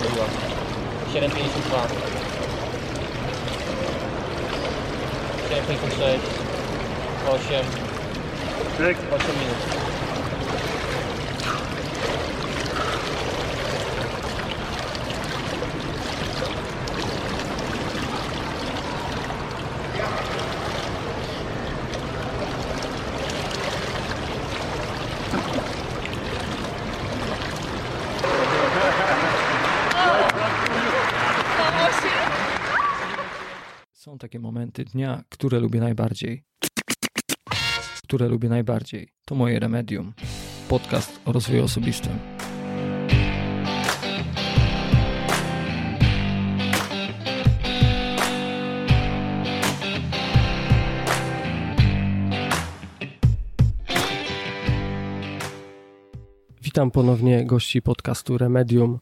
biła. 7,52. 7,56. 8. 8 minut. Momenty dnia, które lubię najbardziej. Które lubię najbardziej. To moje remedium. Podcast o rozwoju osobistym. Witam ponownie gości podcastu Remedium.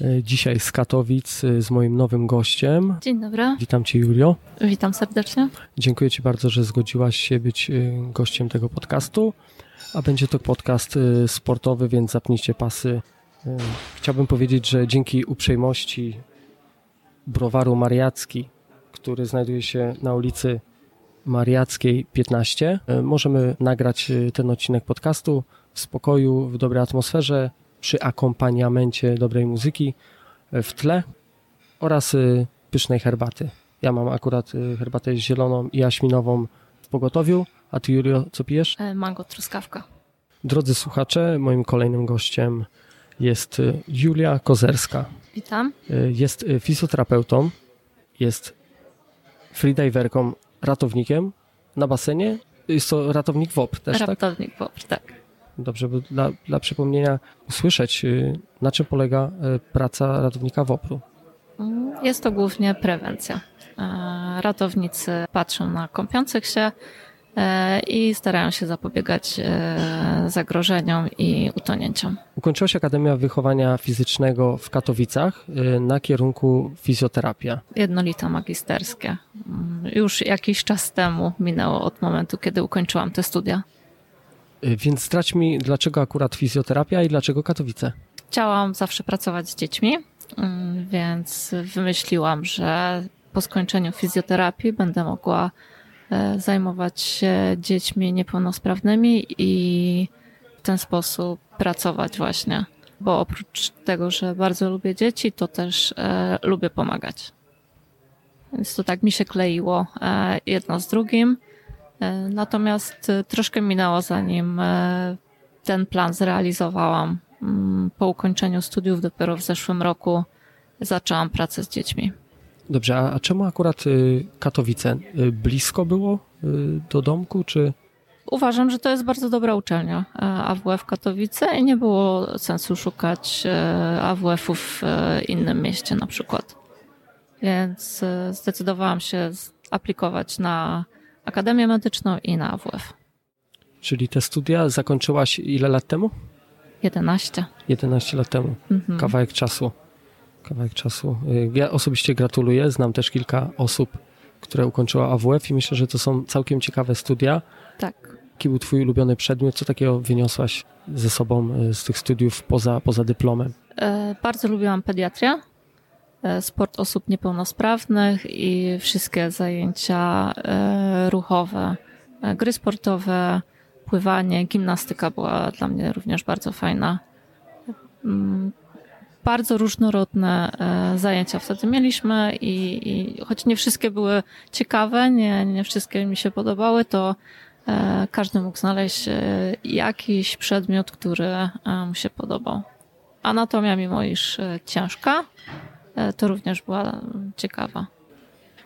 E, Dzisiaj z Katowic e, z moim nowym gościem. Dzień dobry, Witam Cię, Julio. witam serdecznie. Dziękuję Ci bardzo, że zgodziłaś się być y, gościem tego podcastu. A będzie to podcast sportowy, więc zapnijcie pasy. Chciałbym powiedzieć, że dzięki uprzejmości browaru Mariacki, który znajduje się na ulicy Mariackiej 15, y, możemy nagrać ten odcinek podcastu w spokoju, w dobrej atmosferze, przy akompaniamencie dobrej muzyki y, w tle oraz y, pysznej herbaty. Ja mam akurat y, herbatę zieloną i jaśminową w pogotowiu. A ty, Julio, co pijesz? E, Mango truskawka. Drodzy słuchacze, moim kolejnym gościem jest Julia Kozerska. Witam. Jest fizjoterapeutą, jest freediverką, ratownikiem na basenie. Jest to ratownik WOPR też, tak? Raptownik Bobr, tak. Dobrze, bo dla, dla przypomnienia usłyszeć, y, na czym polega y, praca ratownika WOPR-u. Mm, Jest to głównie prewencja. E, Ratownicy patrzą na kąpiących się e, i starają się zapobiegać e, zagrożeniom i utonięciom. Ukończyłaś Akademia Wychowania Fizycznego w Katowicach y, na kierunku fizjoterapia. Jednolite magisterskie. Mm, Już jakiś czas temu minęło od momentu, kiedy ukończyłam te studia. Y, Więc zdradź mi, dlaczego akurat fizjoterapia i dlaczego Katowice? Chciałam zawsze pracować z dziećmi, mm, więc wymyśliłam, że po skończeniu fizjoterapii będę mogła e, zajmować się dziećmi niepełnosprawnymi i w ten sposób pracować właśnie. Bo oprócz tego, że bardzo lubię dzieci, to też e, lubię pomagać. Więc to tak mi się kleiło e, jedno z drugim. E, natomiast e, troszkę minęło, zanim e, ten plan zrealizowałam. Mm, Po ukończeniu studiów dopiero w zeszłym roku zaczęłam pracę z dziećmi. Dobrze, a, czemu akurat y, Katowice? Y, blisko było y, do domku, czy... Uważam, że to jest bardzo dobra uczelnia AWF Katowice i nie było sensu szukać AWF-ów w innym mieście na przykład. Więc zdecydowałam się aplikować na Akademię Medyczną i na AWF. Czyli te studia zakończyłaś ile lat temu? 11. 11 lat temu. Mhm. Kawałek czasu. Kawałek czasu. Y, Ja osobiście gratuluję. Znam też kilka osób, które ukończyła AWF i myślę, że to są całkiem ciekawe studia. Tak. Jaki był twój ulubiony przedmiot? Co takiego wyniosłaś ze sobą y, z tych studiów poza, poza dyplomem? E, Bardzo lubiłam pediatrię, sport osób niepełnosprawnych i wszystkie zajęcia e, ruchowe, e, gry sportowe, pływanie, gimnastyka była dla mnie również bardzo fajna. Mm, Bardzo różnorodne e, zajęcia wtedy mieliśmy i, i choć nie wszystkie były ciekawe, nie, nie wszystkie mi się podobały, to e, każdy mógł znaleźć e, jakiś przedmiot, który e, mu się podobał. Anatomia, mimo iż e, ciężka, e, to również była mm, ciekawa.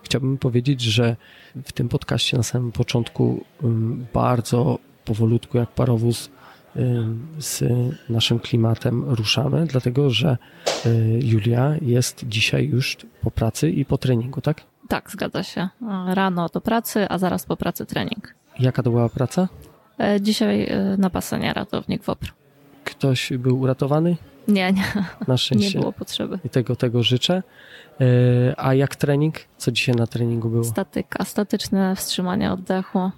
Chciałbym powiedzieć, że w tym podcaście na samym początku ym, bardzo powolutku, jak parowóz, ym, z naszym klimatem ruszamy, dlatego że y, Julia jest dzisiaj już po pracy i po treningu, tak? Tak, zgadza się. E, Rano do pracy, a zaraz po pracy trening. Jaka to była praca? E, Dzisiaj e, na basenie ratownik WOPR. Ktoś był uratowany? Nie, nie, Na nie szczęście. było potrzeby. I tego, tego życzę. Y, A jak trening? Co dzisiaj na treningu było? Statyka, statyczne wstrzymanie oddechu.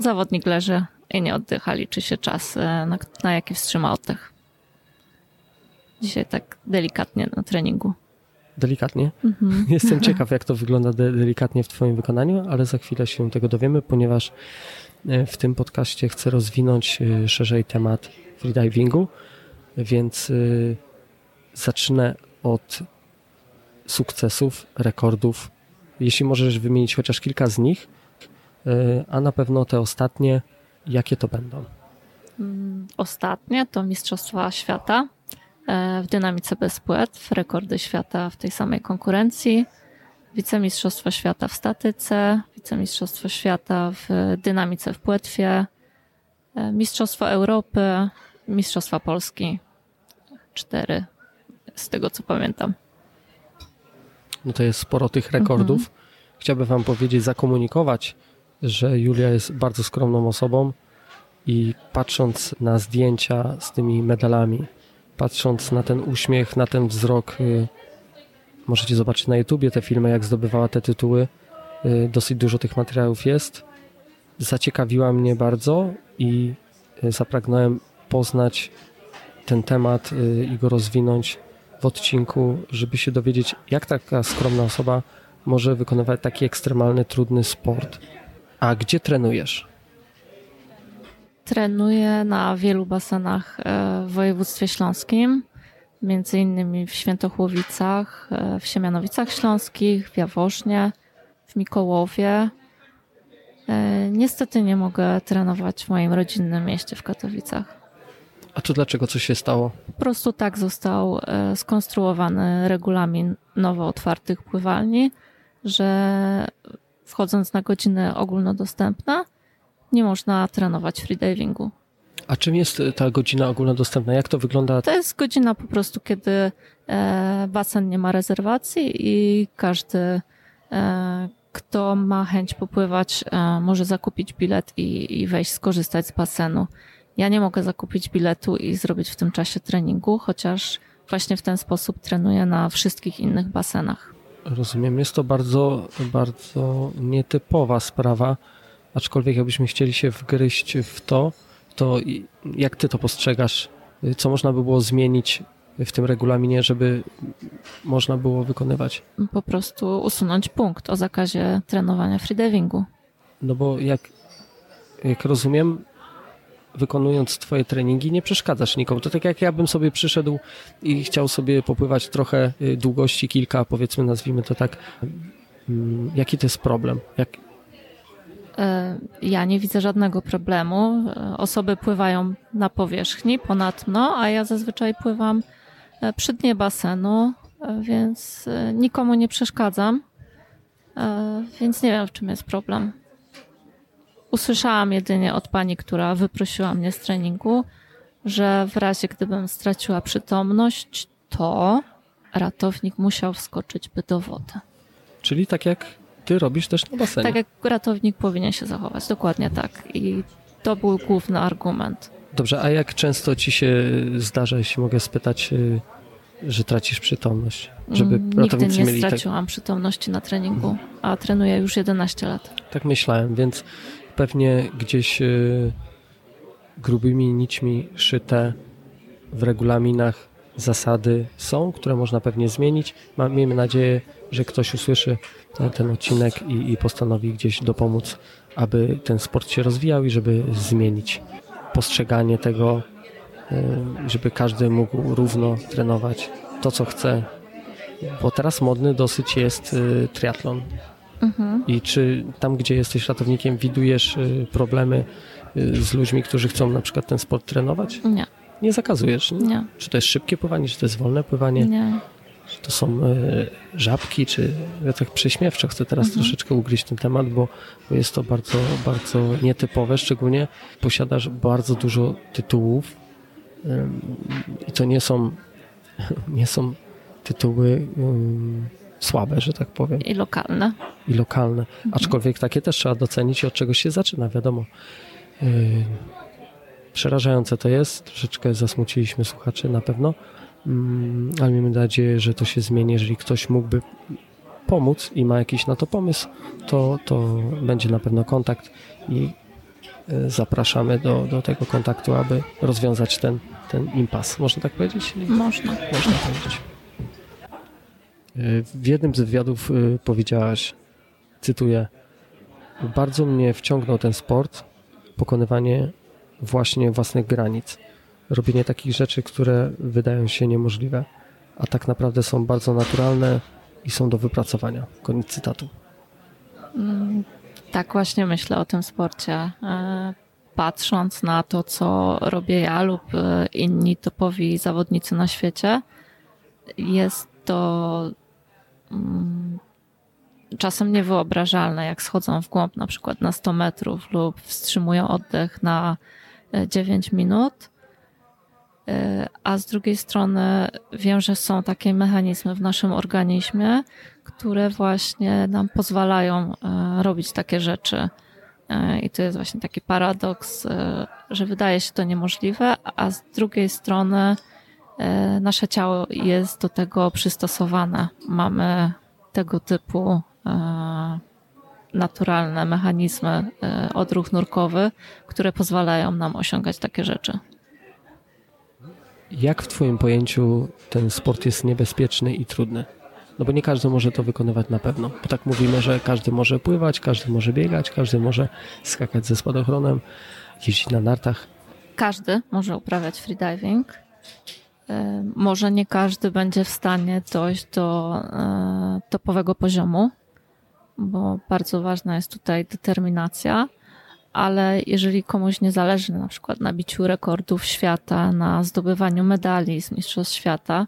Zawodnik leży i nie oddycha, liczy się czas, e, na, na jaki wstrzyma oddech. Dzisiaj tak delikatnie na treningu. Delikatnie. Mhm. Jestem ciekaw, jak to wygląda de- delikatnie w Twoim wykonaniu, ale za chwilę się tego dowiemy, ponieważ e, w tym podcaście chcę rozwinąć e, szerzej temat freedivingu, więc e, zacznę od sukcesów, rekordów. Jeśli możesz wymienić chociaż kilka z nich, e, a na pewno te ostatnie, jakie to będą. Mm, Ostatnie to Mistrzostwa Świata e, w dynamice bez płetw, rekordy świata w tej samej konkurencji, wicemistrzostwo świata w statyce, wicemistrzostwo świata w dynamice w płetwie, e, mistrzostwo Europy, mistrzostwa Polski. Cztery, z tego co pamiętam. No to jest sporo tych rekordów. Chciałbym Wam powiedzieć, zakomunikować, że Julia jest bardzo skromną osobą i patrząc na zdjęcia z tymi medalami, patrząc na ten uśmiech, na ten wzrok, y, możecie zobaczyć na YouTubie te filmy, jak zdobywała te tytuły. Y, Dosyć dużo tych materiałów jest. Zaciekawiła mnie bardzo i y, zapragnąłem poznać ten temat y, i go rozwinąć w odcinku, żeby się dowiedzieć, jak taka skromna osoba może wykonywać taki ekstremalny, trudny sport. A gdzie trenujesz? Trenuję na wielu basenach e, w województwie śląskim, między innymi w Świętochłowicach, e, w Siemianowicach Śląskich, w Jaworznie, w Mikołowie. E, Niestety nie mogę trenować w moim rodzinnym mieście w Katowicach. A to dlaczego? Co się stało? Po prostu tak został e, skonstruowany regulamin nowo otwartych pływalni, że wchodząc na godziny ogólnodostępne, nie można trenować freedivingu. A czym jest y, ta godzina ogólnodostępna? Jak to wygląda? To jest godzina po prostu, kiedy e, basen nie ma rezerwacji i każdy, e, kto ma chęć popływać, e, może zakupić bilet i, i wejść, skorzystać z basenu. Ja nie mogę zakupić biletu i zrobić w tym czasie treningu, chociaż właśnie w ten sposób trenuję na wszystkich innych basenach. Rozumiem, jest to bardzo, bardzo nietypowa sprawa, aczkolwiek jakbyśmy chcieli się wgryźć w to, to jak ty to postrzegasz? Co można by było zmienić w tym regulaminie, żeby można było wykonywać? Po prostu usunąć punkt o zakazie trenowania freedivingu. No bo jak, jak rozumiem, wykonując twoje treningi, nie przeszkadzasz nikomu. To tak jak ja bym sobie przyszedł i chciał sobie popływać trochę y, długości, kilka, powiedzmy, nazwijmy to tak. Mm, Jaki to jest problem? Jak, E, Ja nie widzę żadnego problemu. E, Osoby pływają na powierzchni ponad mną, a ja zazwyczaj pływam e, przy dnie basenu, więc nikomu nie przeszkadzam. Więc nie wiem, w czym jest problem. Usłyszałam jedynie od pani, która wyprosiła mnie z treningu, że w razie gdybym straciła przytomność, to ratownik musiał wskoczyć by do wody. czyli tak jak ty robisz też na basenie. Tak jak ratownik powinien się zachować, dokładnie tak. I to był główny argument. Dobrze, a jak często ci się zdarza, jeśli mogę spytać, y, że tracisz przytomność? Żeby Mm, Nigdy nie tak, straciłam przytomności na treningu, a trenuję już 11 lat. tak myślałem, więc pewnie gdzieś y, grubymi nićmi szyte w regulaminach zasady są, które można pewnie zmienić. Miejmy nadzieję, że ktoś usłyszy ten, ten odcinek i, i postanowi gdzieś dopomóc, aby ten sport się rozwijał i żeby zmienić postrzeganie tego, y, żeby każdy mógł równo trenować to, co chce. Bo teraz modny dosyć jest y, triatlon. Mhm. I czy tam, gdzie jesteś ratownikiem, widujesz y, problemy y, z ludźmi, którzy chcą na przykład ten sport trenować? Nie, Nie zakazujesz. Nie? nie, Czy to jest szybkie pływanie, czy to jest wolne pływanie, nie. czy to są y, żabki, czy ja tak prześmiewczo chcę teraz Mhm. troszeczkę ugryźć ten temat, bo, bo jest to bardzo, bardzo nietypowe, szczególnie posiadasz bardzo dużo tytułów i to nie są, nie są tytuły słabe, że tak powiem I lokalne. i lokalne. Aczkolwiek takie też trzeba docenić i od czegoś się zaczyna, wiadomo. Yy, przerażające to jest, troszeczkę zasmuciliśmy słuchaczy na pewno, mm, ale miejmy nadzieję, że to się zmieni. Jeżeli ktoś mógłby pomóc i ma jakiś na to pomysł, to, to będzie na pewno kontakt i yy, zapraszamy do, do tego kontaktu, aby rozwiązać ten ten impas. Można tak powiedzieć? Można. Można powiedzieć. W jednym z wywiadów y, powiedziałaś, cytuję, bardzo mnie wciągnął ten sport, pokonywanie właśnie własnych granic, robienie takich rzeczy, które wydają się niemożliwe, a tak naprawdę są bardzo naturalne i są do wypracowania. Koniec cytatu. Mm, tak właśnie myślę o tym sporcie. E, patrząc na to, co robię ja lub e, inni topowi zawodnicy na świecie, jest to mm, czasem niewyobrażalne, jak schodzą w głąb na przykład na 100 metrów lub wstrzymują oddech na 9 e, minut. A z drugiej strony wiem, że są takie mechanizmy w naszym organizmie, które właśnie nam pozwalają robić takie rzeczy. E, I to jest właśnie taki paradoks, e, że wydaje się to niemożliwe, a z drugiej strony e, nasze ciało jest do tego przystosowane. Mamy tego typu naturalne mechanizmy, odruch nurkowy, które pozwalają nam osiągać takie rzeczy. Jak w Twoim pojęciu ten sport jest niebezpieczny i trudny? No bo nie każdy może to wykonywać na pewno. Bo tak mówimy, że każdy może pływać, każdy może biegać, każdy może skakać ze spadochronem, jeździć na nartach. Każdy może uprawiać freediving. E, może nie każdy będzie w stanie dojść do e, topowego poziomu, bo bardzo ważna jest tutaj determinacja, ale jeżeli komuś nie zależy na przykład na biciu rekordów świata, na zdobywaniu medali z Mistrzostw Świata,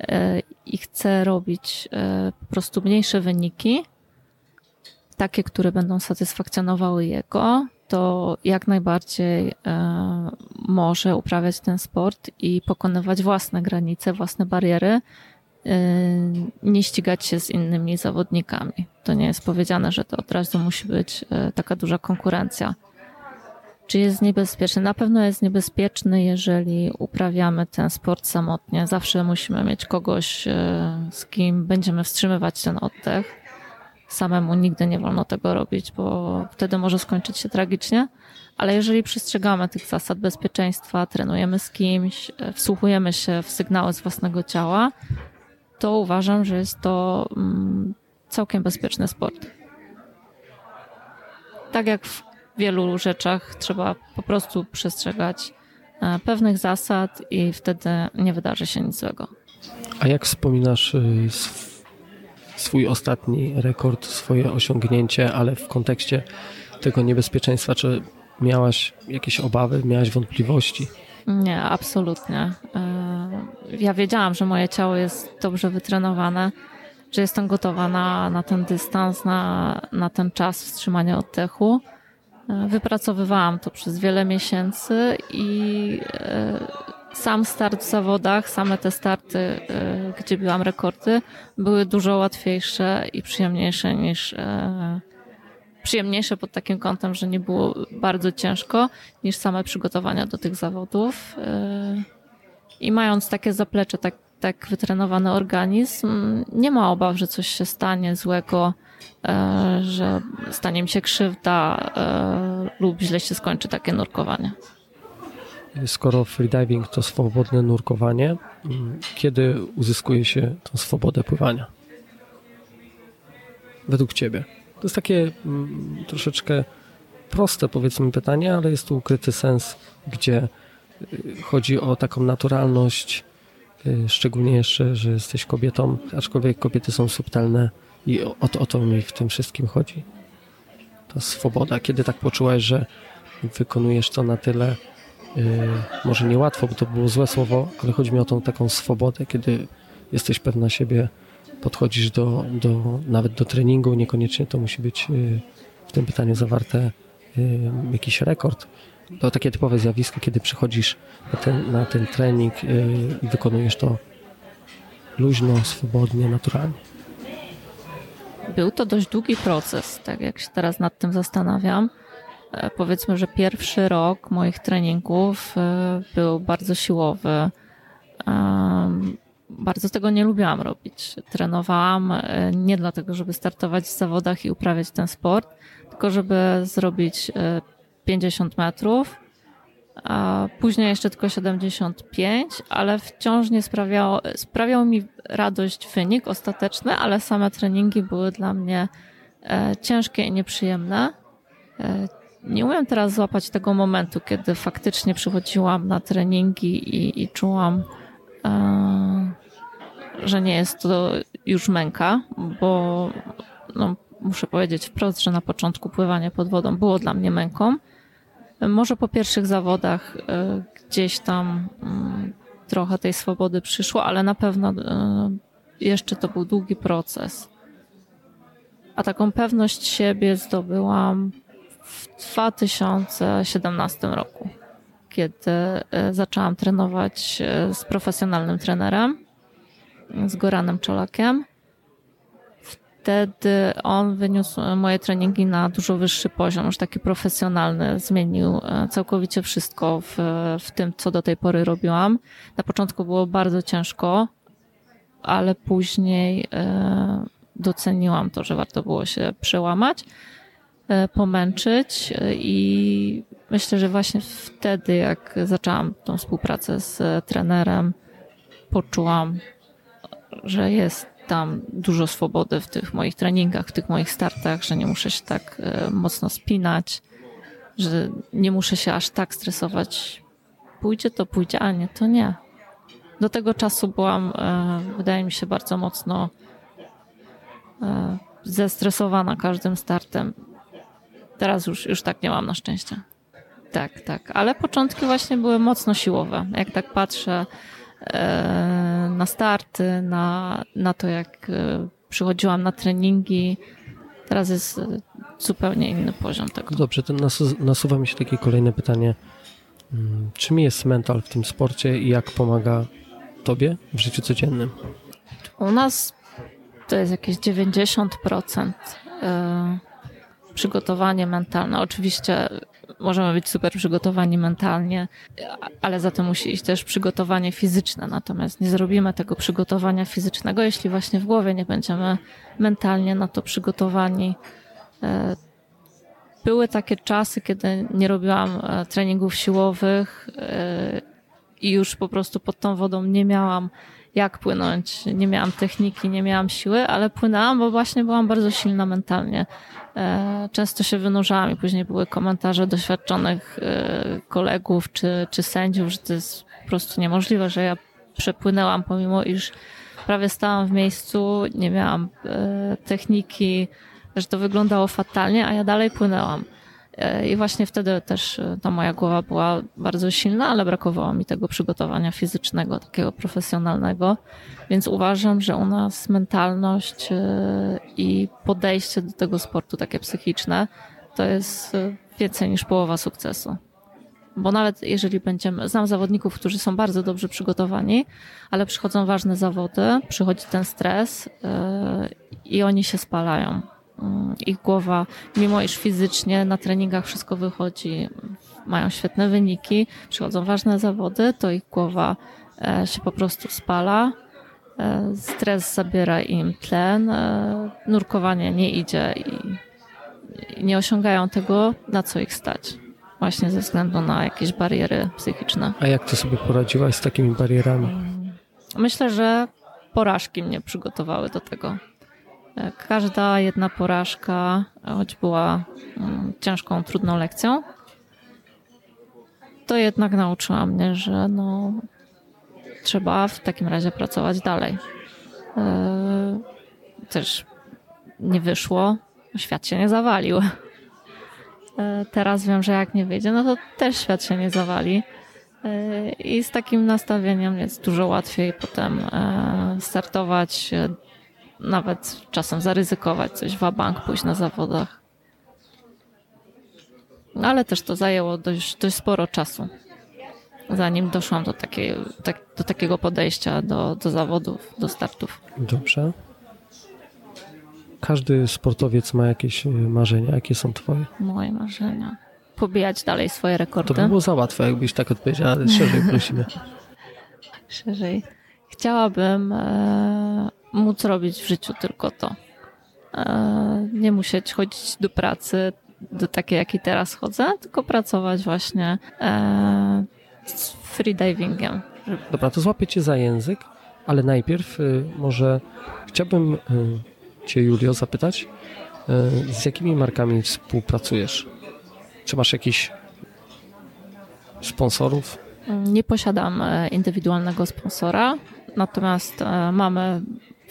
E, i chce robić po prostu mniejsze wyniki, takie, które będą satysfakcjonowały jego, to jak najbardziej e, może uprawiać ten sport i pokonywać własne granice, własne bariery, nie ścigać się z innymi zawodnikami. To nie jest powiedziane, że to od razu musi być taka duża konkurencja. Czy jest niebezpieczny? Na pewno jest niebezpieczny, jeżeli uprawiamy ten sport samotnie. Zawsze musimy mieć kogoś, e, z kim będziemy wstrzymywać ten oddech. Samemu nigdy nie wolno tego robić, bo wtedy może skończyć się tragicznie. Ale jeżeli przestrzegamy tych zasad bezpieczeństwa, trenujemy z kimś, e, wsłuchujemy się w sygnały z własnego ciała, to uważam, że jest to mm, całkiem bezpieczny sport. Tak jak w wielu rzeczach trzeba po prostu przestrzegać e, pewnych zasad i wtedy nie wydarzy się nic złego. A jak wspominasz y, swój ostatni rekord, swoje osiągnięcie, ale w kontekście tego niebezpieczeństwa, czy miałaś jakieś obawy, miałaś wątpliwości? Nie, absolutnie. E, ja wiedziałam, że moje ciało jest dobrze wytrenowane, że jestem gotowa na, na ten dystans, na, na ten czas wstrzymania oddechu. Wypracowywałam to przez wiele miesięcy i e, sam start w zawodach, same te starty, e, gdzie byłam rekordy, były dużo łatwiejsze i przyjemniejsze niż e, przyjemniejsze pod takim kątem, że nie było bardzo ciężko niż same przygotowania do tych zawodów. I mając takie zaplecze, tak, tak wytrenowany organizm, nie ma obaw, że coś się stanie złego E, że stanie mi się krzywda e, lub źle się skończy takie nurkowanie. Skoro freediving to swobodne nurkowanie, kiedy uzyskuje się tą swobodę pływania? Według Ciebie. To jest takie mm, troszeczkę proste, powiedzmy, pytanie, ale jest tu ukryty sens, gdzie y, chodzi o taką naturalność, y, szczególnie jeszcze, że jesteś kobietą, aczkolwiek kobiety są subtelne i o, o to mi w tym wszystkim chodzi. Ta swoboda, kiedy tak poczułaś, że wykonujesz to na tyle, może niełatwo, bo to było złe słowo, ale chodzi mi o tą taką swobodę, kiedy jesteś pewna siebie, podchodzisz do, do nawet do treningu, niekoniecznie to musi być yy, w tym pytaniu zawarte yy, jakiś rekord. To takie typowe zjawisko, kiedy przychodzisz na ten, na ten trening i wykonujesz to luźno, swobodnie, naturalnie. Był to dość długi proces, tak jak się teraz nad tym zastanawiam. E, powiedzmy, że pierwszy rok moich treningów e, był bardzo siłowy. Bardzo tego nie lubiłam robić. Trenowałam e, nie dlatego, żeby startować w zawodach i uprawiać ten sport, tylko żeby zrobić 50 metrów a później jeszcze tylko 75, ale wciąż nie sprawiało, sprawiał mi radość wynik ostateczny, ale same treningi były dla mnie ciężkie i nieprzyjemne. E, nie umiem teraz złapać tego momentu, kiedy faktycznie przychodziłam na treningi i, i czułam, e, że nie jest to już męka, bo no, muszę powiedzieć wprost, że na początku pływanie pod wodą było dla mnie męką. Może po pierwszych zawodach e, gdzieś tam mm, trochę tej swobody przyszło, ale na pewno e, jeszcze to był długi proces. A taką pewność siebie zdobyłam w 2017 roku, kiedy e, zaczęłam trenować z profesjonalnym trenerem, z Goranem Czolakiem wtedy on wyniósł moje treningi na dużo wyższy poziom, już taki profesjonalny. Zmienił e, całkowicie wszystko w, w tym, co do tej pory robiłam. Na początku było bardzo ciężko, ale później e, doceniłam to, że warto było się przełamać, e, pomęczyć i myślę, że właśnie wtedy, jak zaczęłam tą współpracę z trenerem, poczułam, że jest tam dużo swobody w tych moich treningach, w tych moich startach, że nie muszę się tak e, mocno spinać, że nie muszę się aż tak stresować. Pójdzie to pójdzie, a nie to nie. Do tego czasu byłam, e, wydaje mi się, bardzo mocno e, zestresowana każdym startem. Teraz już, już tak nie mam na szczęście. Tak, tak. Ale początki właśnie były mocno siłowe. Jak tak patrzę, E, na starty, na, na to, jak e, przychodziłam na treningi. Teraz jest e, zupełnie inny poziom tego. Dobrze, to nasuwa mi się takie kolejne pytanie. Mm, czym jest mental w tym sporcie i jak pomaga Tobie w życiu codziennym? U nas to jest jakieś 90% przygotowanie mentalne. Oczywiście możemy być super przygotowani mentalnie, ale za to musi iść też przygotowanie fizyczne. Natomiast nie zrobimy tego przygotowania fizycznego, jeśli właśnie w głowie nie będziemy mentalnie na to przygotowani. E, były takie czasy, kiedy nie robiłam e, treningów siłowych e, i już po prostu pod tą wodą nie miałam jak płynąć. Nie miałam techniki, nie miałam siły, ale płynęłam, bo właśnie byłam bardzo silna mentalnie. E, często się wynurzałam i później były komentarze doświadczonych e, kolegów czy, czy sędziów, że to jest po prostu niemożliwe, że ja przepłynęłam, pomimo iż prawie stałam w miejscu, nie miałam e, techniki, że to wyglądało fatalnie, a ja dalej płynęłam. E, I właśnie wtedy też e, ta moja głowa była bardzo silna, ale brakowało mi tego przygotowania fizycznego, takiego profesjonalnego. Więc uważam, że u nas mentalność e, i podejście do tego sportu takie psychiczne to jest więcej niż połowa sukcesu. Bo nawet jeżeli będziemy, znam zawodników, którzy są bardzo dobrze przygotowani, ale przychodzą ważne zawody, przychodzi ten stres i oni się spalają ich głowa, mimo iż fizycznie na treningach wszystko wychodzi, mają świetne wyniki, przychodzą ważne zawody, to ich głowa e, się po prostu spala. E, stres zabiera im tlen, e, nurkowanie nie idzie i nie osiągają tego, na co ich stać. Właśnie ze względu na jakieś bariery psychiczne. A jak ty sobie poradziłaś z takimi barierami? Myślę, że porażki mnie przygotowały do tego. Każda jedna porażka, choć była mm, ciężką, trudną lekcją, to jednak nauczyła mnie, że no, trzeba w takim razie pracować dalej. E, też nie wyszło, świat się nie zawalił. E, teraz wiem, że jak nie wyjdzie, no to też świat się nie zawali. E, I z takim nastawieniem jest dużo łatwiej potem startować, nawet czasem zaryzykować coś w bank, pójść na zawodach. No, ale też to zajęło dość, dość sporo czasu, zanim doszłam do, takiej, tak, do takiego podejścia do, do zawodów, do startów. Dobrze. Każdy sportowiec ma jakieś e, marzenia. Jakie są twoje? Moje marzenia. Pobijać dalej swoje rekordy. To by było za łatwe, jakbyś tak odpowiedziała, ale szerzej prosimy. szerzej. Chciałabym e, móc robić w życiu tylko to. E, nie musieć chodzić do pracy do takiej, jakiej teraz chodzę, tylko pracować właśnie e, z freedivingiem. Dobra, to złapię cię za język, ale najpierw y, może chciałbym y, cię, Julio, zapytać, y, z jakimi markami współpracujesz? Czy masz jakichś sponsorów? Nie posiadam e, indywidualnego sponsora, natomiast mamy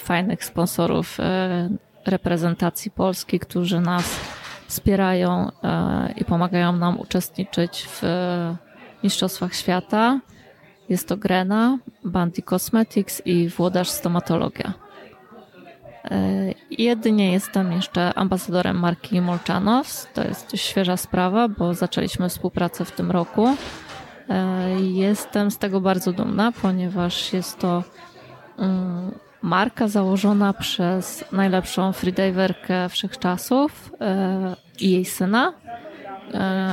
fajnych sponsorów e, reprezentacji Polski, którzy nas wspierają i pomagają nam uczestniczyć w Mistrzostwach Świata. Jest to Grena, Bandy Cosmetics i Włodarz Stomatologia. Jedynie jestem jeszcze ambasadorem marki Molchanovs. To jest świeża sprawa, bo zaczęliśmy współpracę w tym roku. Jestem z tego bardzo dumna, ponieważ jest to mm, marka założona przez najlepszą freediverkę wszechczasów i jej syna,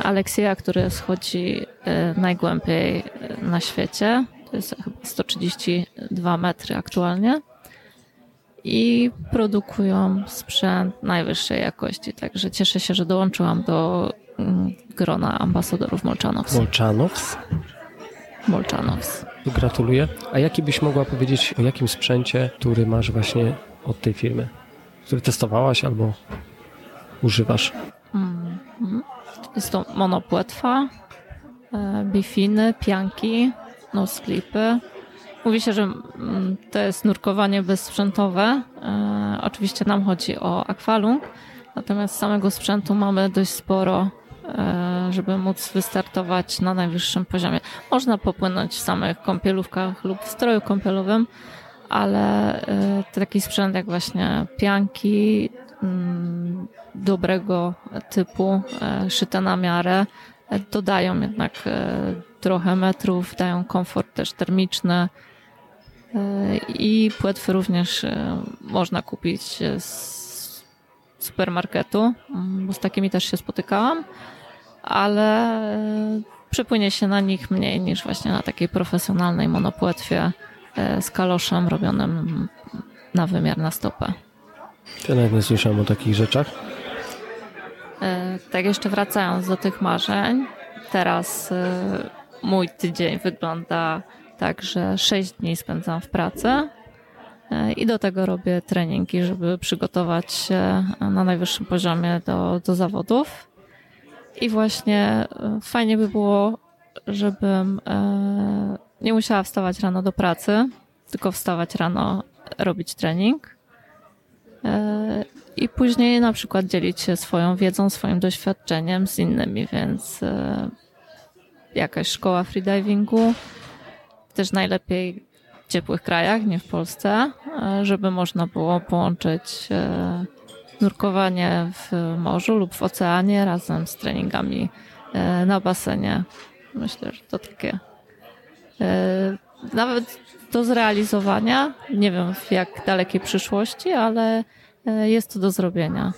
Aleksieja, który schodzi najgłębiej na świecie. To jest chyba 132 metry aktualnie. I produkują sprzęt najwyższej jakości. Także cieszę się, że dołączyłam do grona ambasadorów Molchanows. Molchanows? Molchanows. Gratuluję. A jaki byś mogła powiedzieć o jakim sprzęcie, który masz właśnie od tej firmy? Który testowałaś albo używasz? Mm -hmm. Jest to monopłetwa, e, bifiny, pianki, no sklipy. Mówi się, że mm, to jest nurkowanie bezsprzętowe. E, oczywiście nam chodzi o akwalung, natomiast samego sprzętu mamy dość sporo, e, żeby móc wystartować na najwyższym poziomie. Można popłynąć w samych kąpielówkach lub w stroju kąpielowym, ale taki sprzęt jak właśnie pianki, mm, dobrego typu, szyte na miarę, dodają jednak trochę metrów, dają komfort też termiczny i płetwy również można kupić z supermarketu, bo z takimi też się spotykałam, ale przypłynie się na nich mniej niż właśnie na takiej profesjonalnej monopłetwie z kaloszem robionym na wymiar na stopę. Ja nawet nie słyszałem o takich rzeczach. Tak jeszcze wracając do tych marzeń, teraz mój tydzień wygląda tak, że 6 dni spędzam w pracy i do tego robię treningi, żeby przygotować się na najwyższym poziomie do, do zawodów. I właśnie fajnie by było, żebym nie musiała wstawać rano do pracy, tylko wstawać rano, robić trening. I później na przykład dzielić się swoją wiedzą, swoim doświadczeniem z innymi, więc jakaś szkoła freedivingu, też najlepiej w ciepłych krajach, nie w Polsce, żeby można było połączyć nurkowanie w morzu lub w oceanie razem z treningami na basenie. Myślę, że to takie nawet do zrealizowania. Nie wiem w jak dalekiej przyszłości, ale jest to do zrobienia.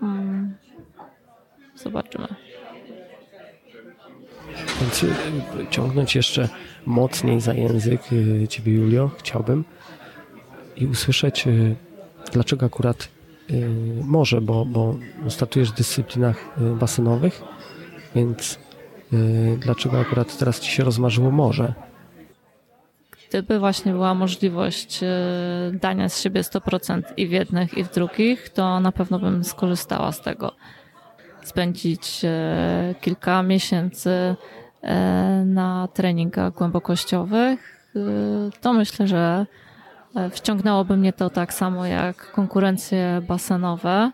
Hmm. Zobaczymy. Więc ciągnąć jeszcze mocniej za język Ciebie, Julio, chciałbym i usłyszeć, dlaczego akurat morze, bo, bo startujesz w dyscyplinach basenowych, więc dlaczego akurat teraz Ci się rozmarzyło morze? Gdyby właśnie była możliwość dania z siebie 100% i w jednych, i w drugich, to na pewno bym skorzystała z tego. Spędzić kilka miesięcy na treningach głębokościowych, to myślę, że wciągnęłoby mnie to tak samo jak konkurencje basenowe,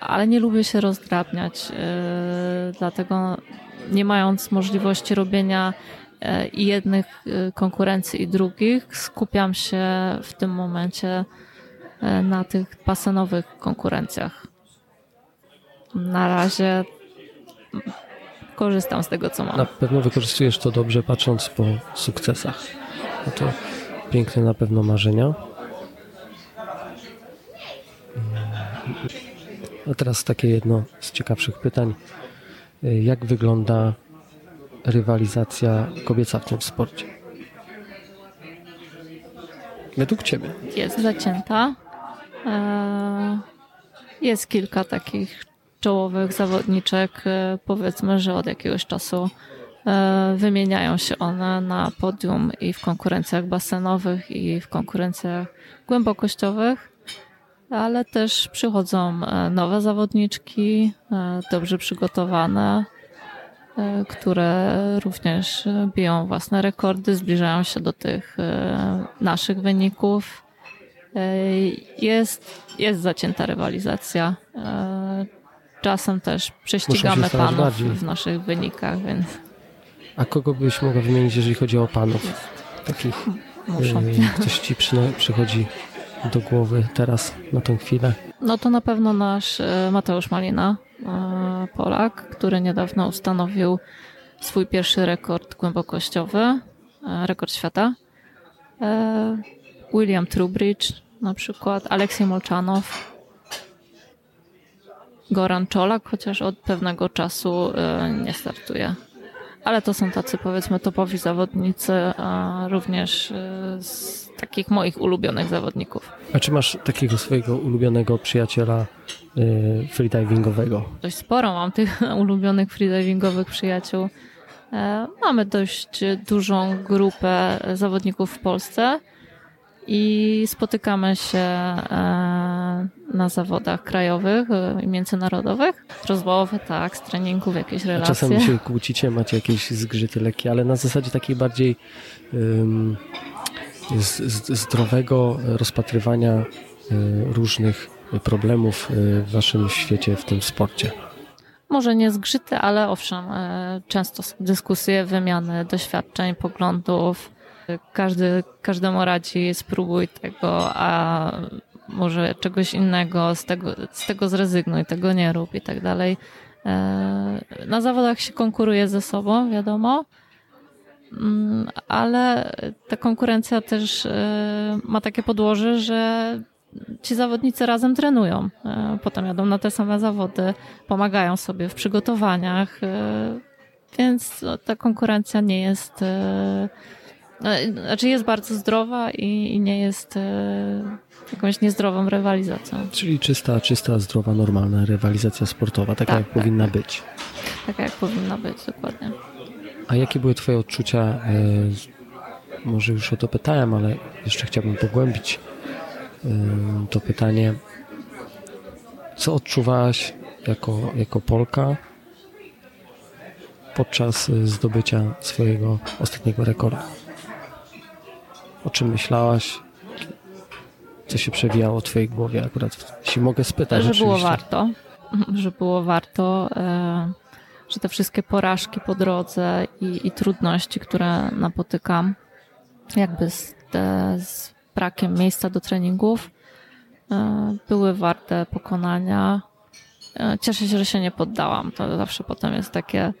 ale nie lubię się rozdrabniać, dlatego nie mając możliwości robienia i jednych konkurencji i drugich, skupiam się w tym momencie na tych basenowych konkurencjach. Na razie korzystam z tego, co mam. Na pewno wykorzystujesz to dobrze, patrząc po sukcesach. No to piękne na pewno marzenia. A teraz takie jedno z ciekawszych pytań. Jak wygląda rywalizacja kobieca w tym sporcie? Według Ciebie? Jest zacięta. E, jest kilka takich czołowych zawodniczek, e, powiedzmy, że od jakiegoś czasu wymieniają się one na podium i w konkurencjach basenowych, i w konkurencjach głębokościowych, ale też przychodzą e, nowe zawodniczki, dobrze przygotowane, które również biją własne rekordy, zbliżają się do tych naszych wyników. Jest, jest zacięta rywalizacja czasem też prześcigamy panów bardziej. w naszych wynikach, więc... A kogo byś mogła wymienić, jeżeli chodzi o panów? Takich. Yy, coś ci przychodzi do głowy teraz, na tą chwilę? No to na pewno nasz e, Mateusz Malina, e, Polak, który niedawno ustanowił swój pierwszy rekord głębokościowy, rekord świata. William Trubridge na przykład, Aleksiej Molczanow, Goran Czolak, chociaż od pewnego czasu nie startuje. Ale to są tacy powiedzmy topowi zawodnicy, a również e, z takich moich ulubionych zawodników. A czy masz takiego swojego ulubionego przyjaciela e, freedivingowego? Dość sporo mam tych ulubionych freedivingowych przyjaciół. Mamy dość dużą grupę zawodników w Polsce i spotykamy się e, na zawodach krajowych e, i międzynarodowych. Rozmowy, tak, z treningów, jakieś relacje. A czasem się kłócicie, macie jakieś zgrzyty lekkie, ale na zasadzie takiej bardziej um, zdrowego rozpatrywania e, różnych problemów w waszym świecie, w tym sporcie. Może nie zgrzyty, ale owszem, często są dyskusje, wymiany doświadczeń, poglądów, każdy, każdemu radzi spróbuj tego, a może czegoś innego, z tego, z tego zrezygnuj, tego nie rób i tak dalej. E, na zawodach się konkuruje ze sobą, wiadomo, mm, ale ta konkurencja też e, ma takie podłoże, że ci zawodnicy razem trenują. E, potem jadą na te same zawody, pomagają sobie w przygotowaniach, więc ta konkurencja nie jest znaczy jest bardzo zdrowa i, i nie jest e, jakąś niezdrową rywalizacją. Czyli czysta, czysta, zdrowa, normalna rywalizacja sportowa, taka tak, jak tak, powinna tak. być. Taka jak powinna być, dokładnie. A jakie były Twoje odczucia? E, może już o to pytałem, ale jeszcze chciałbym pogłębić e, to pytanie. Co odczuwałaś jako, jako Polka podczas zdobycia swojego ostatniego rekordu? O czym myślałaś? Co się przewijało w twojej głowie akurat? Jeśli mogę spytać. Że było warto. Że było warto. E, że te wszystkie porażki po drodze i, i trudności, które napotykam, jakby z, z brakiem miejsca do treningów, e, były warte pokonania. E, cieszę się, że się nie poddałam. To zawsze potem jest takie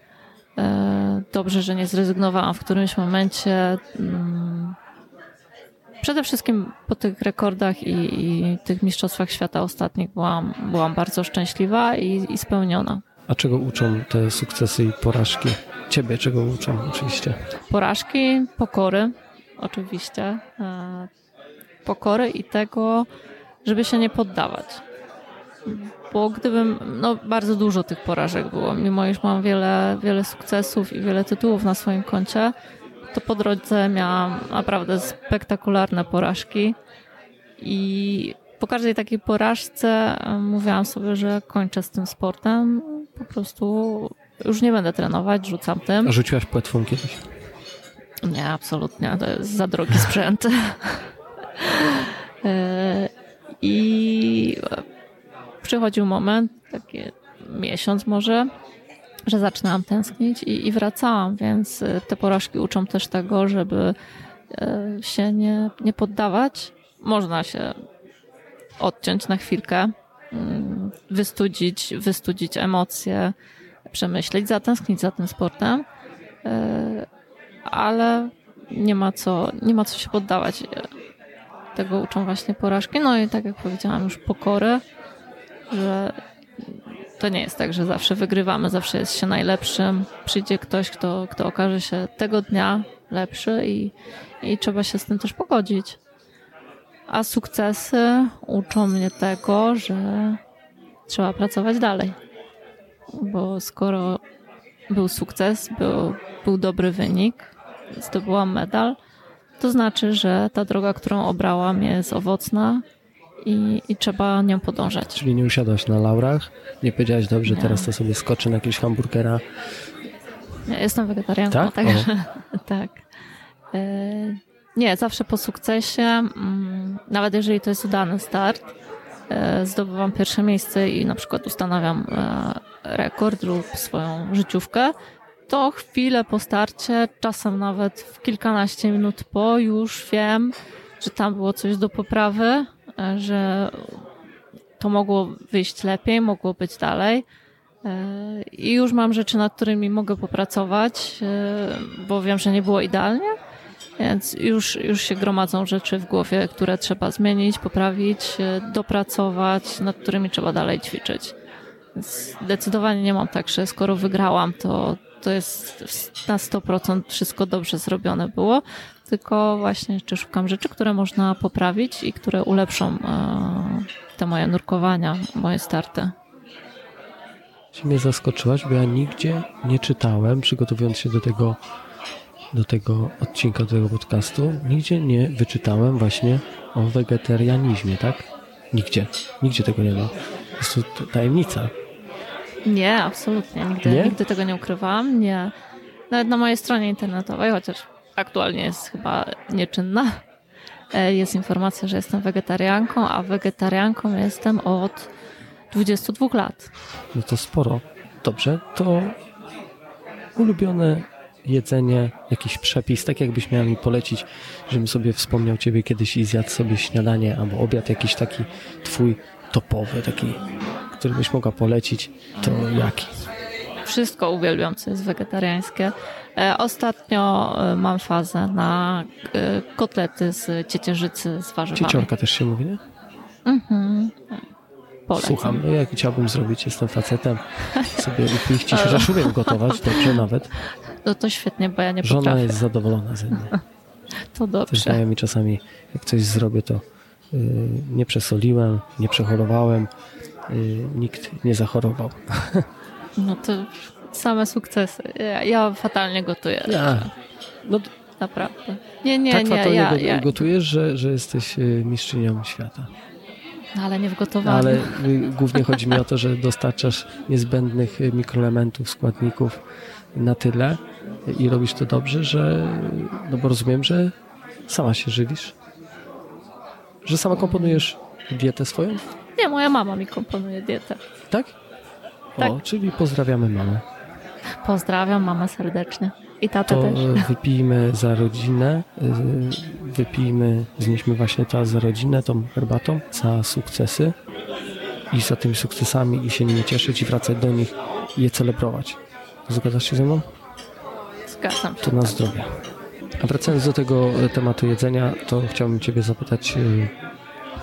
dobrze, że nie zrezygnowałam w którymś momencie. Przede wszystkim po tych rekordach i, i tych mistrzostwach świata ostatnich byłam, byłam bardzo szczęśliwa i, i spełniona. A czego uczą te sukcesy i porażki? Ciebie czego uczą oczywiście? Porażki, pokory oczywiście. E, pokory i tego, żeby się nie poddawać. Bo gdybym, no bardzo dużo tych porażek było, mimo iż mam wiele, wiele sukcesów i wiele tytułów na swoim koncie, to po drodze miałam naprawdę spektakularne porażki i po każdej takiej porażce mówiłam sobie, że kończę z tym sportem. Po prostu już nie będę trenować, rzucam tym. A rzuciłaś płetwą kiedyś? Nie, absolutnie. To jest za drogi sprzęt. E, I przychodził moment, taki miesiąc może, że zaczynałam tęsknić i, i wracałam, więc y, te porażki uczą też tego, żeby y, się nie, nie poddawać. Można się odciąć na chwilkę, mm, wystudzić, wystudzić emocje, przemyśleć, zatęsknić za tym sportem, y, ale nie ma co, nie ma co się poddawać. Tego uczą właśnie porażki. No i tak jak powiedziałam, już pokory, że to nie jest tak, że zawsze wygrywamy, zawsze jest się najlepszym. Przyjdzie ktoś, kto, kto okaże się tego dnia lepszy i, i trzeba się z tym też pogodzić. A sukcesy uczą mnie tego, że trzeba pracować dalej. bo skoro był sukces, był, był dobry wynik, zdobyłam medal, to znaczy, że ta droga, którą obrałam jest owocna i, i trzeba nią podążać. Czyli nie usiadłaś na laurach, nie powiedziałaś, dobrze, Nie. teraz to sobie skoczę na jakiegoś hamburgera. Ja jestem wegetarianką, Tak? także tak. E, Nie, zawsze po sukcesie, mm, nawet jeżeli to jest udany start, e, zdobywam pierwsze miejsce i na przykład ustanawiam e, rekord lub swoją życiówkę, to chwilę po starcie, czasem nawet w kilkanaście minut po, już wiem, że tam było coś do poprawy, że to mogło wyjść lepiej, mogło być dalej. E, I już mam rzeczy, nad którymi mogę popracować, e, bo wiem, że nie było idealnie, więc już, już się gromadzą rzeczy w głowie, które trzeba zmienić, poprawić, e, dopracować, nad którymi trzeba dalej ćwiczyć. Więc zdecydowanie nie mam tak, że skoro wygrałam, to, to jest na 100% wszystko dobrze zrobione było, tylko właśnie jeszcze szukam rzeczy, które można poprawić i które ulepszą e, te moje nurkowania, moje starty. Czy mnie zaskoczyłaś, bo ja nigdzie nie czytałem, przygotowując się do tego, do tego odcinka, do tego podcastu, nigdzie nie wyczytałem właśnie o wegetarianizmie, tak? Nigdzie. Nigdzie tego nie ma. Jest to tajemnica. Nie, absolutnie. Nigdy, Nie? nigdy tego nie ukrywałam. Nie. Nawet na mojej stronie internetowej, chociaż aktualnie jest chyba nieczynna, e, jest informacja, że jestem wegetarianką, a wegetarianką jestem od 22 lat. No to sporo. Dobrze, to ulubione jedzenie, jakiś przepis, tak jakbyś miał mi polecić, żebym sobie wspomniał ciebie kiedyś i zjadł sobie śniadanie albo obiad jakiś taki twój topowy, taki, który byś mogła polecić, to jaki? Wszystko uwielbiam, co jest wegetariańskie. E, Ostatnio e, mam fazę na e, kotlety z ciecierzycy z warzywami. Cieciorka też się mówi, nie? Mhm. Polecam. Słucham, no jak chciałbym zrobić, jestem facetem, sobie upichcić, chociaż umiem gotować, dobrze nawet. No to świetnie, bo ja nie Żona potrafię. jest zadowolona ze mnie. To Też dobrze. znajomi czasami, jak coś zrobię, to y, nie przesoliłem, nie przechorowałem, y, nikt nie zachorował. No to same sukcesy. Ja, ja fatalnie gotuję. Ja. No, Naprawdę. Nie, nie, tak nie. fatalnie Ja, ja, gotujesz, że, że jesteś y, mistrzynią świata. ale nie w gotowaniu. Ale y, głównie chodzi mi o to, że dostarczasz niezbędnych mikroelementów, składników na tyle i robisz to dobrze, że no bo rozumiem, że sama się żywisz. Że sama komponujesz dietę swoją, Nie, moja mama mi komponuje dietę. tak? O, Tak. czyli pozdrawiamy mamę. Pozdrawiam mamę serdecznie. I tatę To też. e, wypijmy za rodzinę, y, wypijmy, znieśmy właśnie czas za rodzinę, tą herbatą, za sukcesy i za tymi sukcesami i się nimi cieszyć i wracać do nich i je celebrować. Zgadzasz się ze mną? Zgadzam się. To na zdrowie. A wracając do tego e, tematu jedzenia, to chciałbym Ciebie zapytać y,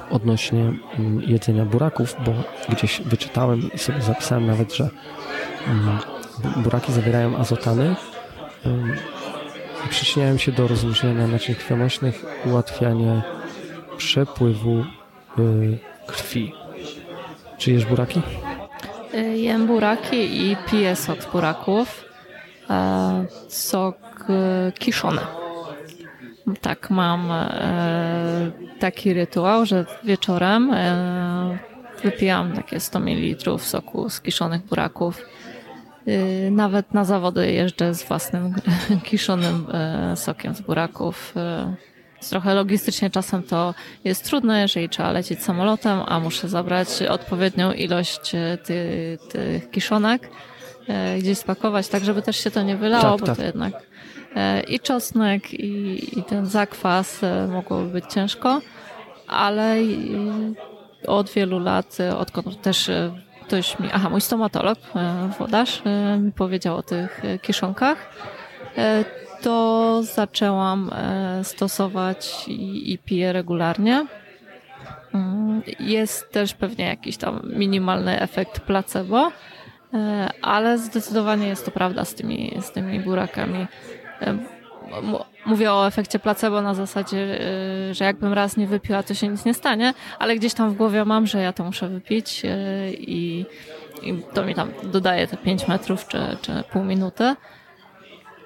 odnośnie mm, jedzenia buraków, bo gdzieś wyczytałem i sobie zapisałem nawet, że mm, bu- buraki zawierają azotany i przyczyniają się do rozluźniania naczyń krwionośnych, ułatwianie przepływu y, krwi. Czy jesz buraki? Y, Jem buraki i piję sok z buraków. Sok e, kiszony. Tak, mam e, taki rytuał, że wieczorem e, wypijam takie 100 ml soku z kiszonych buraków. Y, Nawet na zawody jeżdżę z własnym kiszonym e, sokiem z buraków. E, trochę logistycznie czasem to jest trudne, jeżeli trzeba lecieć samolotem, a muszę zabrać odpowiednią ilość e, ty, tych kiszonek, e, gdzieś spakować, tak żeby też się to nie wylało, Tak, bo tak. to jednak e, i czosnek, i, i ten zakwas e, mogłoby być ciężko, ale i od wielu lat, e, odkąd też e, ktoś mi, aha, mój stomatolog, e, włodarz, e, mi powiedział o tych e, kiszonkach, e, to zaczęłam e, stosować i, i piję regularnie. Mm, Jest też pewnie jakiś tam minimalny efekt placebo, e, ale zdecydowanie jest to prawda z tymi, z tymi burakami. Mówię o efekcie placebo na zasadzie, e, że jakbym raz nie wypiła, to się nic nie stanie, ale gdzieś tam w głowie mam, że ja to muszę wypić e, i, i to mi tam dodaje te 5 metrów czy, czy pół minuty.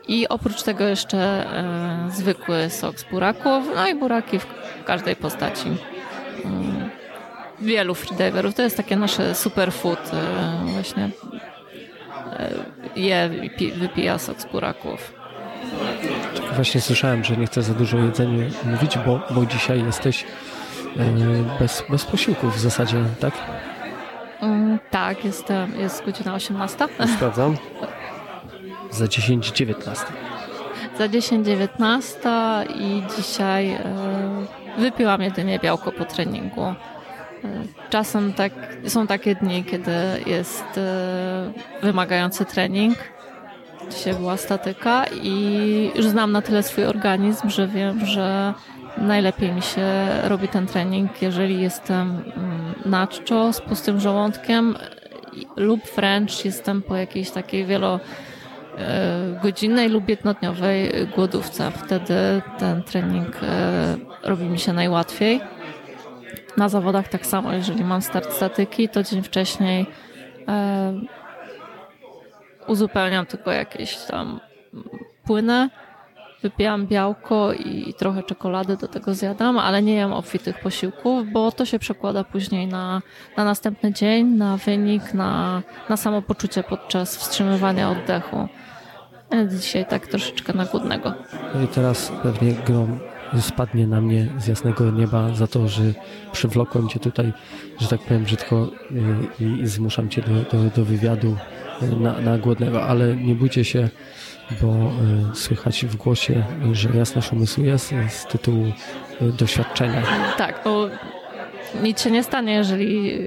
I oprócz tego jeszcze e, zwykły sok z buraków, no i buraki w każdej postaci. Mm, wielu freediverów, to jest takie nasze superfood e, właśnie e, je wypija sok z buraków. Właśnie słyszałem, że nie chcę za dużo o jedzeniu mówić, bo, bo dzisiaj jesteś e, bez, bez posiłków w zasadzie, tak? Mm, tak, jestem, jest godzina 18. Sprawdzam. Za 10.19. Za 10.19 i dzisiaj e, wypiłam jedynie białko po treningu. E, czasem tak, są takie dni, kiedy jest e, wymagający trening. Dzisiaj była statyka i już znam na tyle swój organizm, że wiem, że najlepiej mi się robi ten trening, jeżeli jestem mm, na czczo z pustym żołądkiem lub wręcz jestem po jakiejś takiej wielo godzinnej lub jednodniowej głodówce. Wtedy ten trening e, robi mi się najłatwiej. Na zawodach tak samo, jeżeli mam start statyki, to dzień wcześniej e, uzupełniam tylko jakieś tam płyny, wypijam białko i trochę czekolady do tego zjadam, ale nie jem obfitych posiłków, bo to się przekłada później na, na następny dzień, na wynik, na, na samopoczucie podczas wstrzymywania oddechu. Dzisiaj tak troszeczkę na głodnego. No i teraz pewnie grom spadnie na mnie z jasnego nieba za to, że przywlokłem cię tutaj, że tak powiem brzydko y, i, zmuszam cię do, do, do wywiadu na, na głodnego, ale nie bójcie się, bo y, słychać w głosie, że jasność umysłu jest z tytułu doświadczenia. Tak, bo nic się nie stanie, jeżeli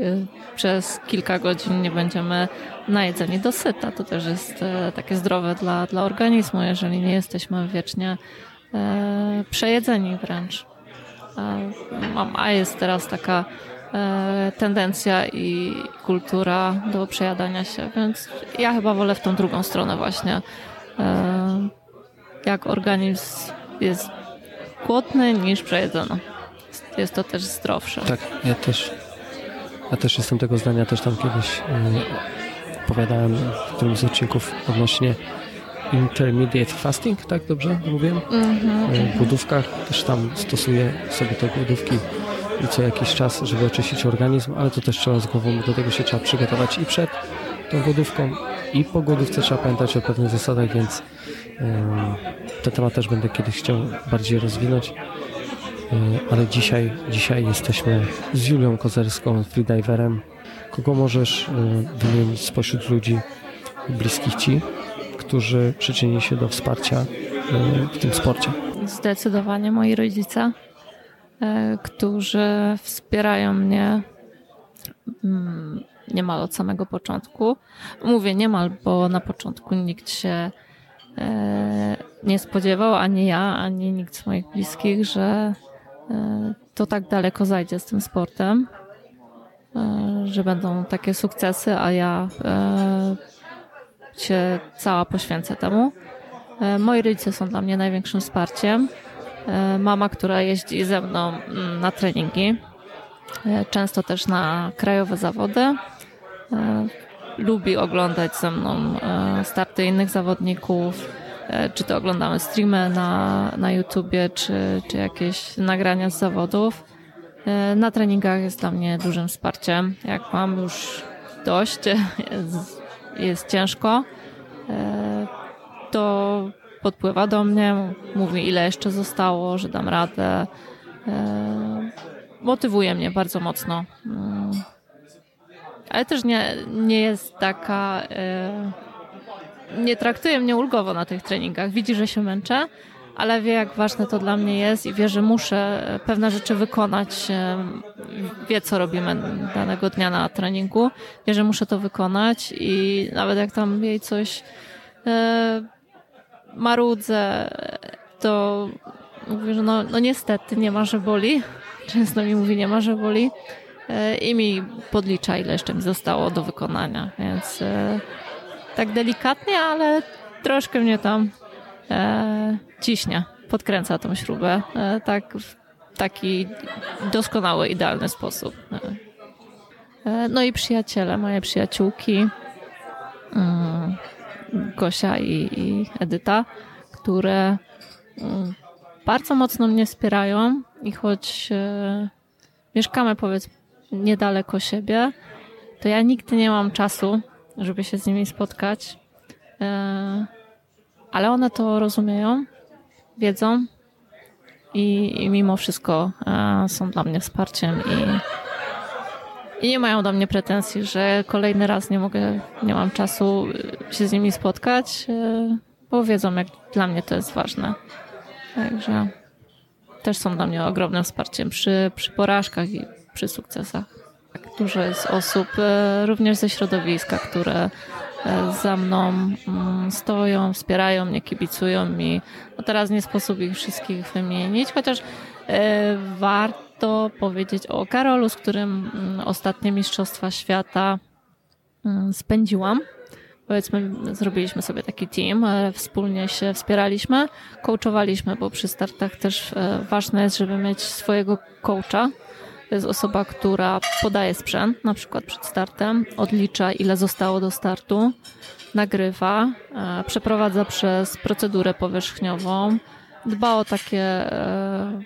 przez kilka godzin nie będziemy najedzeni do syta. To też jest e, takie zdrowe dla, dla organizmu, jeżeli nie jesteśmy wiecznie e, przejedzeni wręcz. A, a jest teraz taka e, tendencja i kultura do przejadania się, więc ja chyba wolę w tą drugą stronę właśnie. E, jak organizm jest głodny niż przejedzony. Jest to też zdrowsze. Tak, ja też ja też jestem tego zdania, też tam kiedyś yy, opowiadałem w którymś z odcinków odnośnie intermediate fasting, tak dobrze mówiłem? Mm-hmm. W głodówkach też tam stosuję sobie te głodówki i co jakiś czas, żeby oczyścić organizm, ale to też trzeba z głową, do tego się trzeba przygotować i przed tą głodówką i po głodówce trzeba pamiętać o pewnych zasadach, więc ten temat też będę kiedyś chciał bardziej rozwinąć. E, ale dzisiaj, dzisiaj jesteśmy z Julią Kozerską, freediverem. Kogo możesz e, wymienić spośród ludzi bliskich Ci, którzy przyczynili się do wsparcia e, w tym sporcie? Zdecydowanie moi rodzice, którzy wspierają mnie mm, niemal od samego początku. Mówię niemal, bo na początku nikt się nie spodziewał, ani ja, ani nikt z moich bliskich, że E, to tak daleko zajdzie z tym sportem, e, że będą takie sukcesy, a ja e, się cała poświęcę temu. Moi rodzice są dla mnie największym wsparciem. Mama, która jeździ ze mną mm, na treningi, często też na krajowe zawody. Lubi oglądać ze mną starty innych zawodników E, czy to oglądamy streamy na, na YouTubie, czy, czy jakieś nagrania z zawodów. E, na treningach jest dla mnie dużym wsparciem. Jak mam już dość, jest, jest ciężko, e, to podpływa do mnie, mówi ile jeszcze zostało, że dam radę. Motywuje mnie bardzo mocno. Mm. Ale też nie, nie jest taka nie traktuje mnie ulgowo na tych treningach. Widzi, że się męczę, ale wie, jak ważne to dla mnie jest i wie, że muszę pewne rzeczy wykonać. Wie, co robimy danego dnia na treningu. Wie, że muszę to wykonać i nawet jak tam jej coś e, marudzę, to mówię, że no, no niestety nie ma, że boli. Często mi mówi, nie ma, że boli. E, I mi podlicza, ile jeszcze mi zostało do wykonania, więc e, tak delikatnie, ale troszkę mnie tam e, ciśnie, podkręca tą śrubę. Tak w taki doskonały, idealny sposób. No i przyjaciele, moje przyjaciółki, mm, Gosia i, i Edyta, które mm, bardzo mocno mnie wspierają i choć e, mieszkamy powiedzmy niedaleko siebie, to ja nigdy nie mam czasu, żeby się z nimi spotkać. E, ale one to rozumieją, wiedzą i, i mimo wszystko są dla mnie wsparciem i, i nie mają do mnie pretensji, że kolejny raz nie mogę, nie mam czasu się z nimi spotkać, e, bo wiedzą, jak dla mnie to jest ważne. Także też są dla mnie ogromnym wsparciem przy, przy porażkach i przy sukcesach. Tak, dużo jest osób e, również ze środowiska, które za mną mm, stoją, wspierają mnie, kibicują mi. No teraz nie sposób ich wszystkich wymienić, chociaż e, warto powiedzieć o Karolu, z którym mm, ostatnie Mistrzostwa Świata mm, spędziłam. Powiedzmy, zrobiliśmy sobie taki team, wspólnie się wspieraliśmy, coachowaliśmy, bo przy startach też ważne jest, żeby mieć swojego coacha, to jest osoba, która podaje sprzęt, na przykład przed startem, odlicza ile zostało do startu, nagrywa, e, przeprowadza przez procedurę powierzchniową, dba o takie e,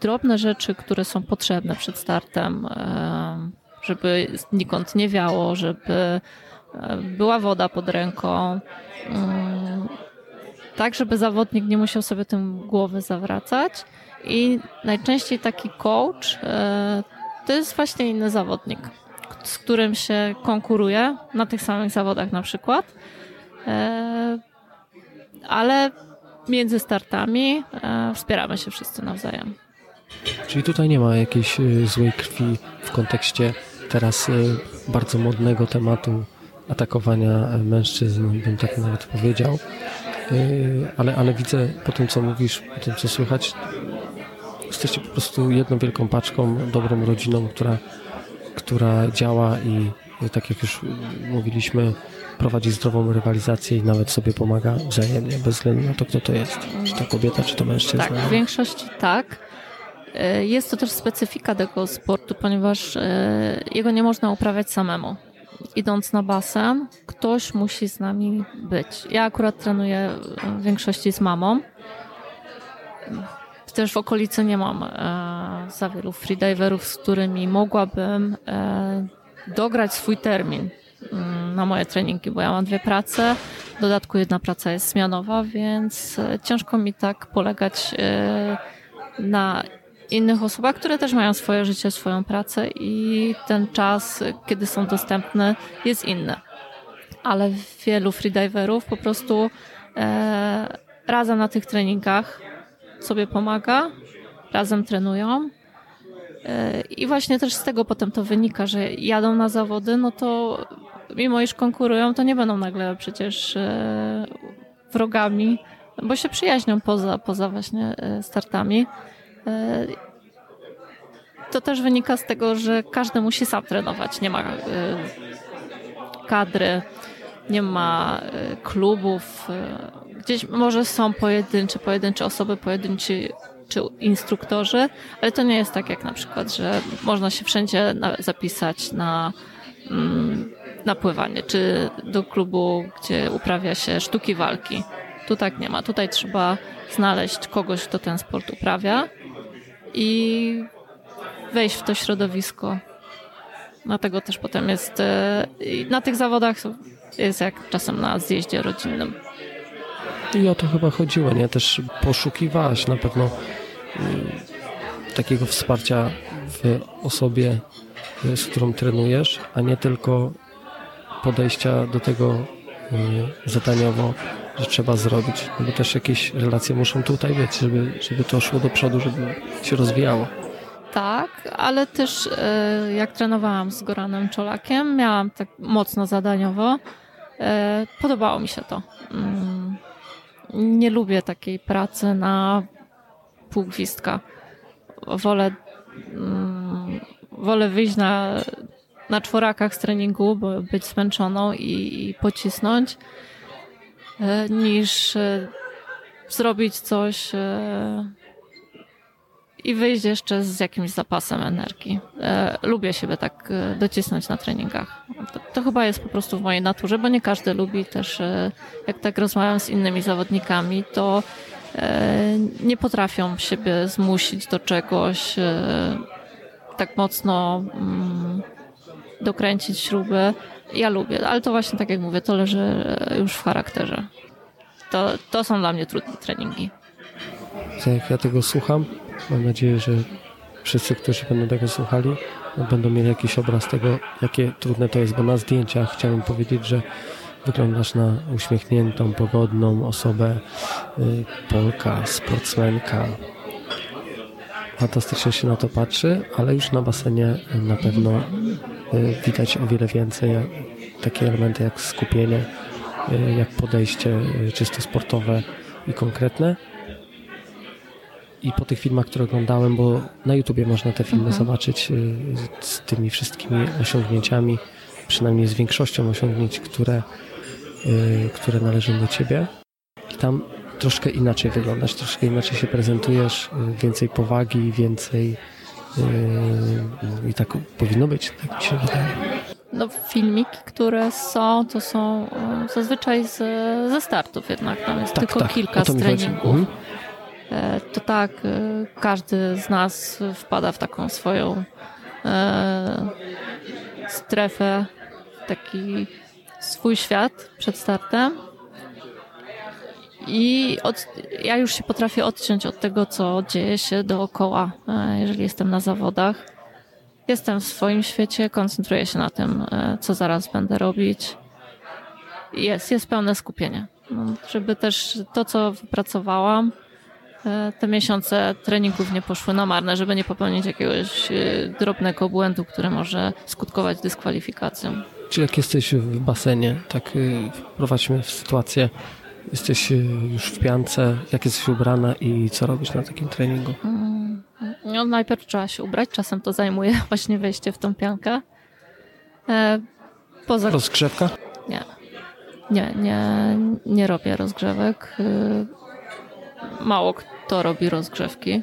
drobne rzeczy, które są potrzebne przed startem, e, żeby nikąd nie wiało, żeby była woda pod ręką, mm, tak żeby zawodnik nie musiał sobie tym głowy zawracać. I najczęściej taki coach e, to jest właśnie inny zawodnik, z którym się konkuruje na tych samych zawodach na przykład. E, ale między startami e, wspieramy się wszyscy nawzajem. Czyli tutaj nie ma jakiejś złej krwi w kontekście teraz bardzo modnego tematu atakowania mężczyzn, bym tak nawet powiedział. Ale, ale widzę po tym, co mówisz, po tym, co słychać, jesteście po prostu jedną wielką paczką, dobrą rodziną, która, która działa i tak jak już mówiliśmy, prowadzi zdrową rywalizację i nawet sobie pomaga wzajemnie, bez względu na to, kto to jest. Czy to kobieta, czy to mężczyzna. Tak, w większości tak. E, jest to też specyfika tego sportu, ponieważ e, jego nie można uprawiać samemu. Idąc na basen, ktoś musi z nami być. Ja akurat trenuję w większości z mamą też w okolicy nie mam e, za wielu freediverów, z którymi mogłabym dograć swój termin mm, na moje treningi, bo ja mam dwie prace, w dodatku jedna praca jest zmianowa, więc ciężko mi tak polegać na innych osobach, które też mają swoje życie, swoją pracę i ten czas, kiedy są dostępne, jest inny. Ale wielu freediverów po prostu e, razem na tych treningach sobie pomaga, razem trenują. E, I właśnie też z tego potem to wynika, że jadą na zawody, no to mimo iż konkurują, to nie będą nagle przecież e, wrogami, bo się przyjaźnią poza, poza właśnie e, startami. To też wynika z tego, że każdy musi sam trenować. Nie ma kadry, nie ma klubów, Gdzieś może są pojedyncze, pojedyncze osoby, pojedynczy czy instruktorzy, ale to nie jest tak jak na przykład, że można się wszędzie zapisać na, mm, na pływanie, czy do klubu, gdzie uprawia się sztuki walki. Tu tak nie ma. Tutaj trzeba znaleźć kogoś, kto ten sport uprawia i wejść w to środowisko. Dlatego też potem jest e, na tych zawodach jest jak czasem na zjeździe rodzinnym. I o to chyba chodziło, nie? Też poszukiwałaś na pewno y, takiego wsparcia w osobie, y, z którą trenujesz, a nie tylko podejścia do tego y, zadaniowo, że trzeba zrobić. No bo też jakieś relacje muszą tutaj być, żeby, żeby to szło do przodu, żeby się rozwijało. Tak, ale też jak trenowałam z Goranem Czolakiem, miałam tak mocno zadaniowo. Podobało mi się to. Mm, nie lubię takiej pracy na pół gwizdka. Wolę, mm, wolę wyjść na, na czworakach z treningu, bo być zmęczoną i, i pocisnąć, e, niż e, zrobić coś e, i wyjść jeszcze z jakimś zapasem energii. E, lubię siebie tak e, docisnąć na treningach. To, to, chyba jest po prostu w mojej naturze, bo nie każdy lubi też, e, jak tak rozmawiam z innymi zawodnikami, to e, nie potrafią siebie zmusić do czegoś, e, tak mocno mm, dokręcić śruby. Ja lubię, ale to właśnie tak jak mówię, to leży e, już w charakterze. To, to są dla mnie trudne treningi. Jak ja tego słucham, mam nadzieję, że wszyscy, którzy będą tego słuchali, będą mieli jakiś obraz tego, jakie trudne to jest, bo na zdjęciach chciałem powiedzieć, że wyglądasz na uśmiechniętą, pogodną osobę, y, Polka, sportsmenka. Fantastycznie się na to patrzy, ale już na basenie na pewno widać o wiele więcej. Takie elementy jak skupienie, y, jak podejście czysto sportowe i konkretne i po tych filmach, które oglądałem, bo na YouTubie można te filmy mhm. zobaczyć z tymi wszystkimi osiągnięciami, przynajmniej z większością osiągnięć, które, które należą do ciebie. I tam troszkę inaczej wyglądasz, troszkę inaczej się prezentujesz, więcej powagi, więcej i tak powinno być, tak mi się wydaje. No, filmiki, które są, to są zazwyczaj z, ze startów jednak. Tam jest tak, tylko tak, kilka z treningów. Mhm. E, to tak, każdy z nas wpada w taką swoją strefę, taki swój świat przed startem. I od, ja już się potrafię odciąć od tego, co dzieje się dookoła, jeżeli jestem na zawodach. Jestem w swoim świecie, koncentruję się na tym, co zaraz będę robić. Jest, jest pełne skupienie. No, żeby też to, co wypracowałam, E, te miesiące treningów nie poszły na marne, żeby nie popełnić jakiegoś e, drobnego błędu, który może skutkować dyskwalifikacją. Czy jak jesteś w basenie, tak e, wprowadźmy w sytuację, jesteś już w piance, jak jesteś ubrana i co robisz na takim treningu? Mm, no, najpierw trzeba się ubrać, czasem to zajmuje właśnie wejście w tą piankę. Poza... Rozgrzewka? Nie. Nie, nie, nie robię rozgrzewek mało kto robi rozgrzewki.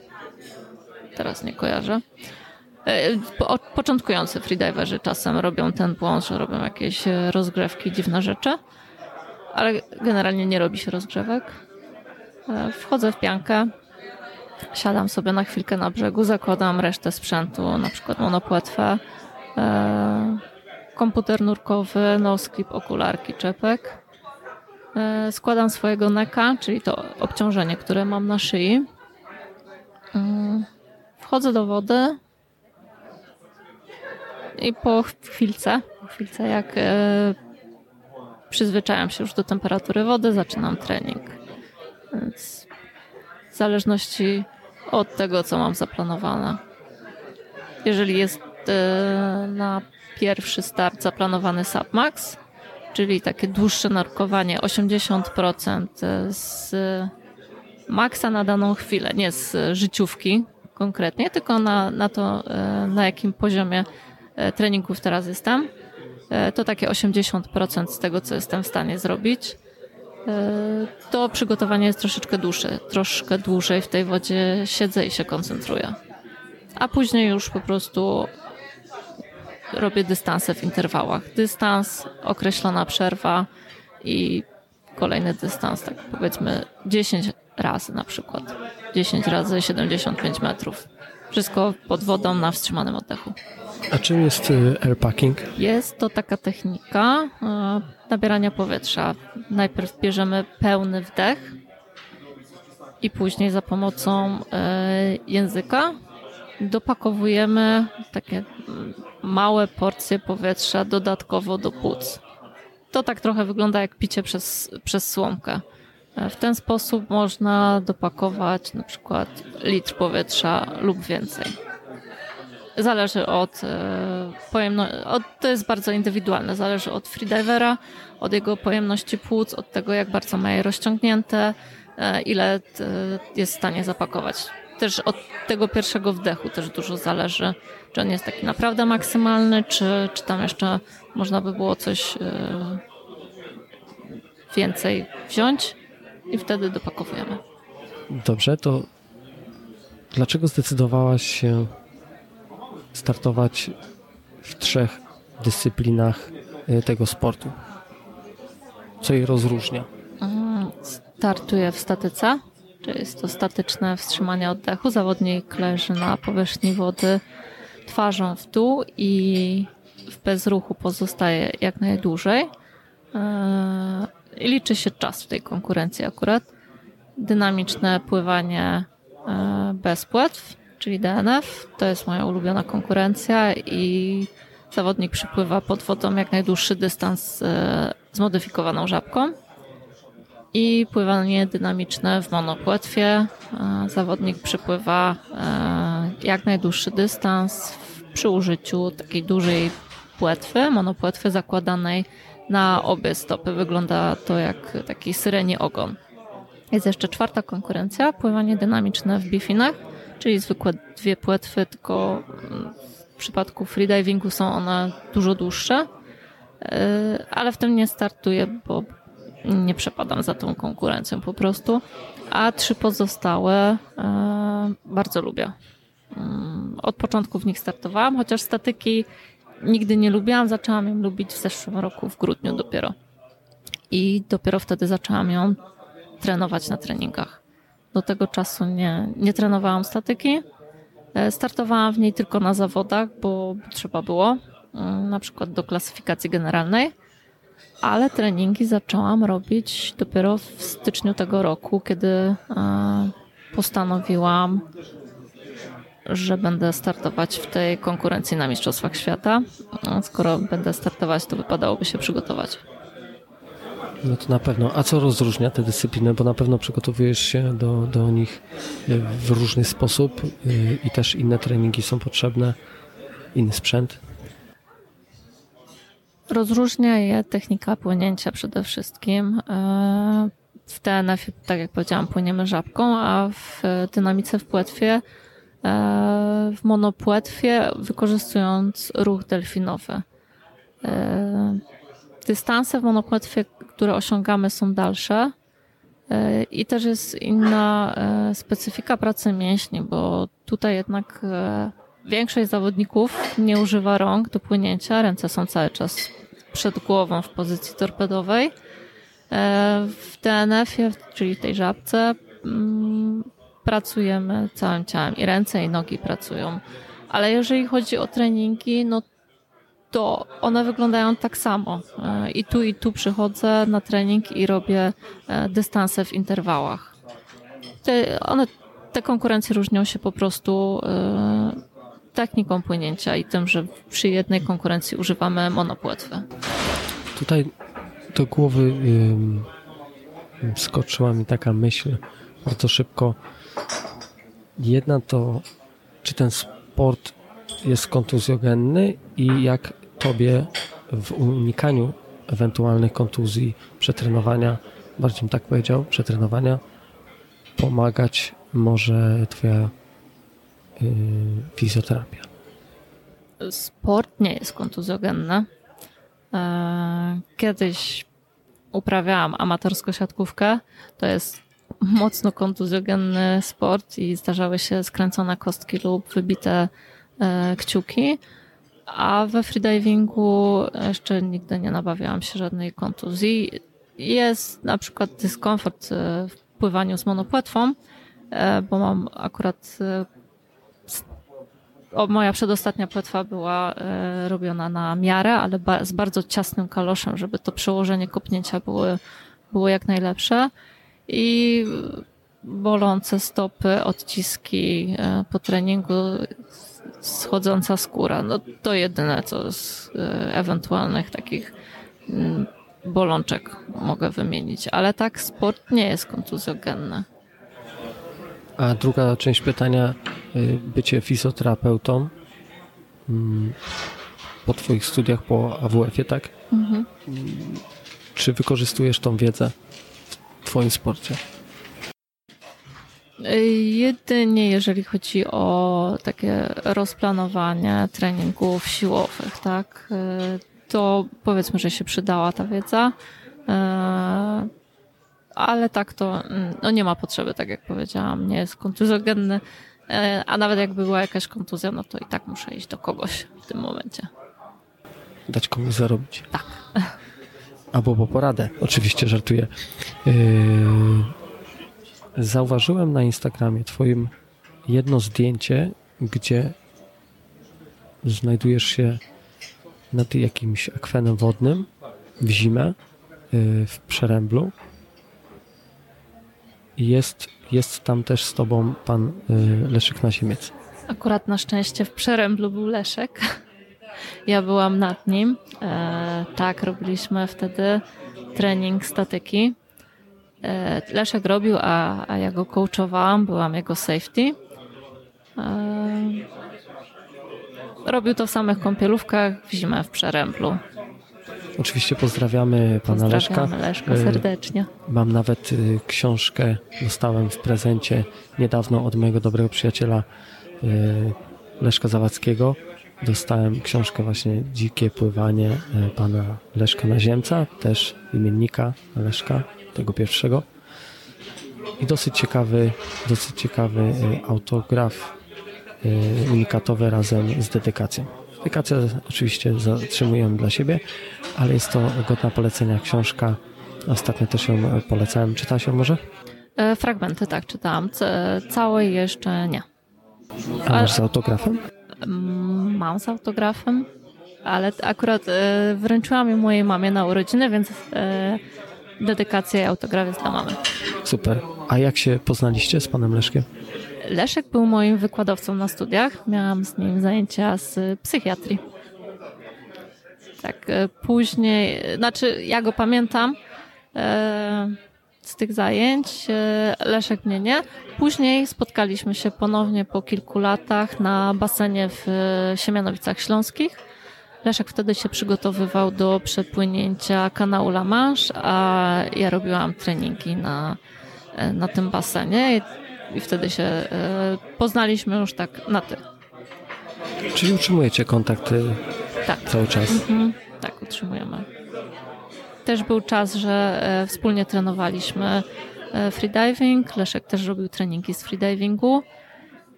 Teraz nie kojarzę. E, początkujący freediverzy czasem robią ten błąd, że robią jakieś e, rozgrzewki, dziwne rzeczy, ale generalnie nie robi się rozgrzewek. E, wchodzę w piankę, siadam sobie na chwilkę na brzegu, zakładam resztę sprzętu, na przykład monopłetwę, komputer nurkowy, nosklip, okularki, czepek E, składam swojego neka, czyli to obciążenie, które mam na szyi. E, wchodzę do wody i po chwilce, chwilce jak e, przyzwyczajam się już do temperatury wody, zaczynam trening. Więc w zależności od tego, co mam zaplanowane. Jeżeli jest na pierwszy start zaplanowany submax, czyli takie dłuższe narkowanie, 80% z maksa na daną chwilę, nie z życiówki konkretnie, tylko na, na to, e, na jakim poziomie e, treningów teraz jestem. E, to takie 80% z tego, co jestem w stanie zrobić. To przygotowanie jest troszeczkę dłuższe, troszkę dłużej w tej wodzie siedzę i się koncentruję. A później już po prostu robię dystanse w interwałach. Dystans, określona przerwa i kolejny dystans, tak powiedzmy 10 razy na przykład. 10 razy 75 metrów. Wszystko pod wodą na wstrzymanym oddechu. A czym jest y, airpacking? Jest to taka technika y, nabierania powietrza. Najpierw bierzemy pełny wdech i później za pomocą y, języka dopakowujemy takie małe porcje powietrza dodatkowo do płuc. To tak trochę wygląda jak picie przez, przez słomkę. W ten sposób można dopakować na przykład litr powietrza lub więcej. Zależy od e, pojemności, to jest bardzo indywidualne, zależy od freedivera, od jego pojemności płuc, od tego jak bardzo ma je rozciągnięte, e, ile e, jest w stanie zapakować też od tego pierwszego wdechu też dużo zależy, czy on jest taki naprawdę maksymalny, czy, czy tam jeszcze można by było coś więcej wziąć i wtedy dopakowujemy. Dobrze, to dlaczego zdecydowałaś się startować w trzech dyscyplinach y, tego sportu? Co jej rozróżnia? Mm, Startuję w statyce, czyli jest to statyczne wstrzymanie oddechu. Zawodnik leży na powierzchni wody twarzą w dół i w bezruchu pozostaje jak najdłużej. Eee, I liczy się czas w tej konkurencji akurat. Dynamiczne pływanie e, bez płetw, czyli DNF. To jest moja ulubiona konkurencja i zawodnik przypływa pod wodą jak najdłuższy dystans e, zmodyfikowaną żabką. I pływanie dynamiczne w monopłetwie. E, Zawodnik przypływa e, jak najdłuższy dystans przy użyciu takiej dużej płetwy, monopłetwy zakładanej na obie stopy. Wygląda to jak taki syreni ogon. Jest jeszcze czwarta konkurencja, pływanie dynamiczne w bifinach, czyli zwykłe dwie płetwy, tylko mm, w przypadku freedivingu są one dużo dłuższe, Yy, ale w tym nie startuję, bo nie przepadam za tą konkurencją po prostu. A trzy pozostałe yy, bardzo lubię. Yy, Od początku w nich startowałam, chociaż statyki nigdy nie lubiłam, zaczęłam ją lubić w zeszłym roku, w grudniu dopiero. I dopiero wtedy zaczęłam ją trenować na treningach. Do tego czasu nie, nie trenowałam statyki. E, Startowałam w niej tylko na zawodach, bo trzeba było, mm, na przykład do klasyfikacji generalnej, ale treningi zaczęłam robić dopiero w styczniu tego roku, kiedy e, postanowiłam, że będę startować w tej konkurencji na Mistrzostwach Świata. Skoro będę startować, to wypadałoby się przygotować. No to na pewno. A co rozróżnia te dyscypliny? Bo na pewno przygotowujesz się do, do nich y, w różny sposób y, i też inne treningi są potrzebne, inny sprzęt. Rozróżnia je technika płynięcia przede wszystkim. E, W TNF, tak jak powiedziałam, płyniemy żabką, a w dynamice w płetwie, e, w monopłetwie wykorzystując ruch delfinowy. E, Dystanse w monopłetwie, które osiągamy są dalsze e, i też jest inna e, specyfika pracy mięśni, bo tutaj jednak e, Większość zawodników nie używa rąk do płynięcia, ręce są cały czas przed głową w pozycji torpedowej. W DNF-ie, czyli tej żabce, mm, pracujemy całym ciałem i ręce i nogi pracują. Ale jeżeli chodzi o treningi, no to one wyglądają tak samo. E, I tu, i tu przychodzę na trening i robię e, dystanse w interwałach. Te, one, te konkurencje różnią się po prostu e, techniką płynięcia i tym, że przy jednej konkurencji używamy monopłetwy. Tutaj do głowy ym, skoczyła mi taka myśl bardzo szybko. Jedna to, czy ten sport jest kontuzjogenny i jak tobie w unikaniu ewentualnych kontuzji, przetrenowania, bardziej bym tak powiedział, przetrenowania, pomagać może twoja yy, fizjoterapia. Sport nie jest kontuzjogenny. E, Kiedyś uprawiałam amatorsko siatkówkę. To jest mocno kontuzjogenny sport i zdarzały się skręcone kostki lub wybite e, kciuki. A we freedivingu jeszcze nigdy nie nabawiałam się żadnej kontuzji. Jest na przykład dyskomfort e, w pływaniu z monopłetwą, e, bo mam akurat e, o, moja przedostatnia płetwa była robiona na miarę, ale ba, z bardzo ciasnym kaloszem, żeby to przełożenie kopnięcia było, było jak najlepsze. I bolące stopy, odciski po treningu, schodząca skóra. No to jedyne, co z e, ewentualnych takich mm, bolączek mogę wymienić. Ale tak, sport nie jest kontuzjogenny. A druga część pytania, y, bycie fizjoterapeutą mm, po Twoich studiach po AWF-ie, tak? Mm, Czy wykorzystujesz tą wiedzę w Twoim sporcie? Jedynie jeżeli chodzi o takie rozplanowanie treningów siłowych, tak, to powiedzmy, że się przydała ta wiedza, e, ale tak to mm, no nie ma potrzeby, tak jak powiedziałam, nie jest kontuzjogenny. E, A nawet jakby była jakaś kontuzja, no to i tak muszę iść do kogoś w tym momencie. Dać komuś zarobić. Tak. Albo po poradę. Oczywiście żartuję. Yy, Zauważyłem na Instagramie twoim jedno zdjęcie, gdzie znajdujesz się nad jakimś akwenem wodnym w zimę yy, w Przeręblu. Jest, jest tam też z tobą pan yy, Leszek Nasiemiec. Akurat na szczęście w Przeręblu był Leszek. Ja byłam nad nim. E, tak, robiliśmy wtedy trening statyki. E, Leszek robił, a, a ja go coachowałam, byłam jego safety. E, robił to w samych kąpielówkach w zimę w Przeręblu. Oczywiście pozdrawiamy pana Leszka. Pozdrawiamy Leszka Yy, serdecznie. Mam nawet y, książkę, dostałem w prezencie niedawno od mojego dobrego przyjaciela y, Leszka Zawadzkiego. Dostałem książkę właśnie Dzikie pływanie y, pana Leszka Naziemca, też imiennika Leszka, tego pierwszego. I dosyć ciekawy, dosyć ciekawy y, autograf y, unikatowy razem z dedykacją. Dedykację oczywiście zatrzymuję dla siebie, ale jest to godna polecenia książka. Ostatnio też ją e, polecałem. Czytałaś ją może? E, Fragmenty tak czytałam, C- całej jeszcze nie. A masz z autografem? Mm, Mam z autografem, ale akurat e, wręczyłam ją mojej mamie na urodziny, więc e, dedykacja i autograf jest dla mamy. Super. A jak się poznaliście z panem Leszkiem? Leszek był moim wykładowcą na studiach. Miałam z nim zajęcia z psychiatrii. Tak, e, później, znaczy ja go pamiętam e, z tych zajęć, e, Leszek mnie nie. Później spotkaliśmy się ponownie po kilku latach na basenie w Siemianowicach Śląskich. Leszek wtedy się przygotowywał do przepłynięcia kanału La Manche, a ja robiłam treningi na, e, na tym basenie i, i wtedy się e, poznaliśmy już tak na ty. Czyli utrzymujecie kontakty Tak. cały czas? Mhm, tak, utrzymujemy. Też był czas, że e, wspólnie trenowaliśmy e, freediving. Leszek też robił treningi z freedivingu.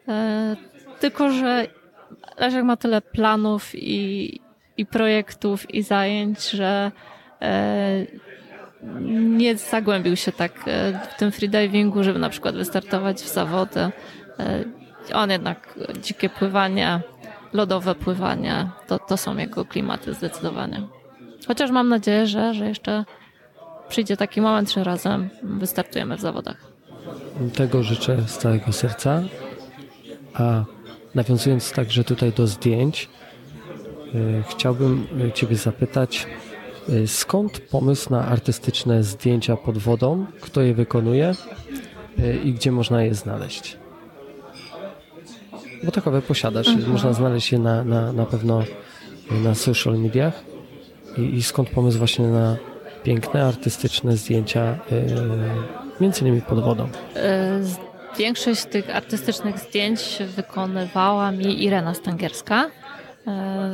E, tylko, że Leszek ma tyle planów i, i projektów i zajęć, że e, nie zagłębił się tak e, w tym freedivingu, żeby na przykład wystartować w zawody. E, On jednak dzikie pływanie, lodowe pływanie, to, to są jego klimaty zdecydowanie. Chociaż mam nadzieję, że, że jeszcze przyjdzie taki moment, że razem wystartujemy w zawodach. Tego życzę z całego serca. A nawiązując także tutaj do zdjęć, chciałbym y, Ciebie zapytać, y, skąd pomysł na artystyczne zdjęcia pod wodą, kto je wykonuje i gdzie można je znaleźć? Bo takowe posiadasz, można znaleźć je na, na, na pewno na social mediach. I, I skąd pomysł właśnie na piękne, artystyczne zdjęcia, y, między innymi pod wodą? E, z- Większość tych artystycznych zdjęć wykonywała mi Irena Stangierska, e,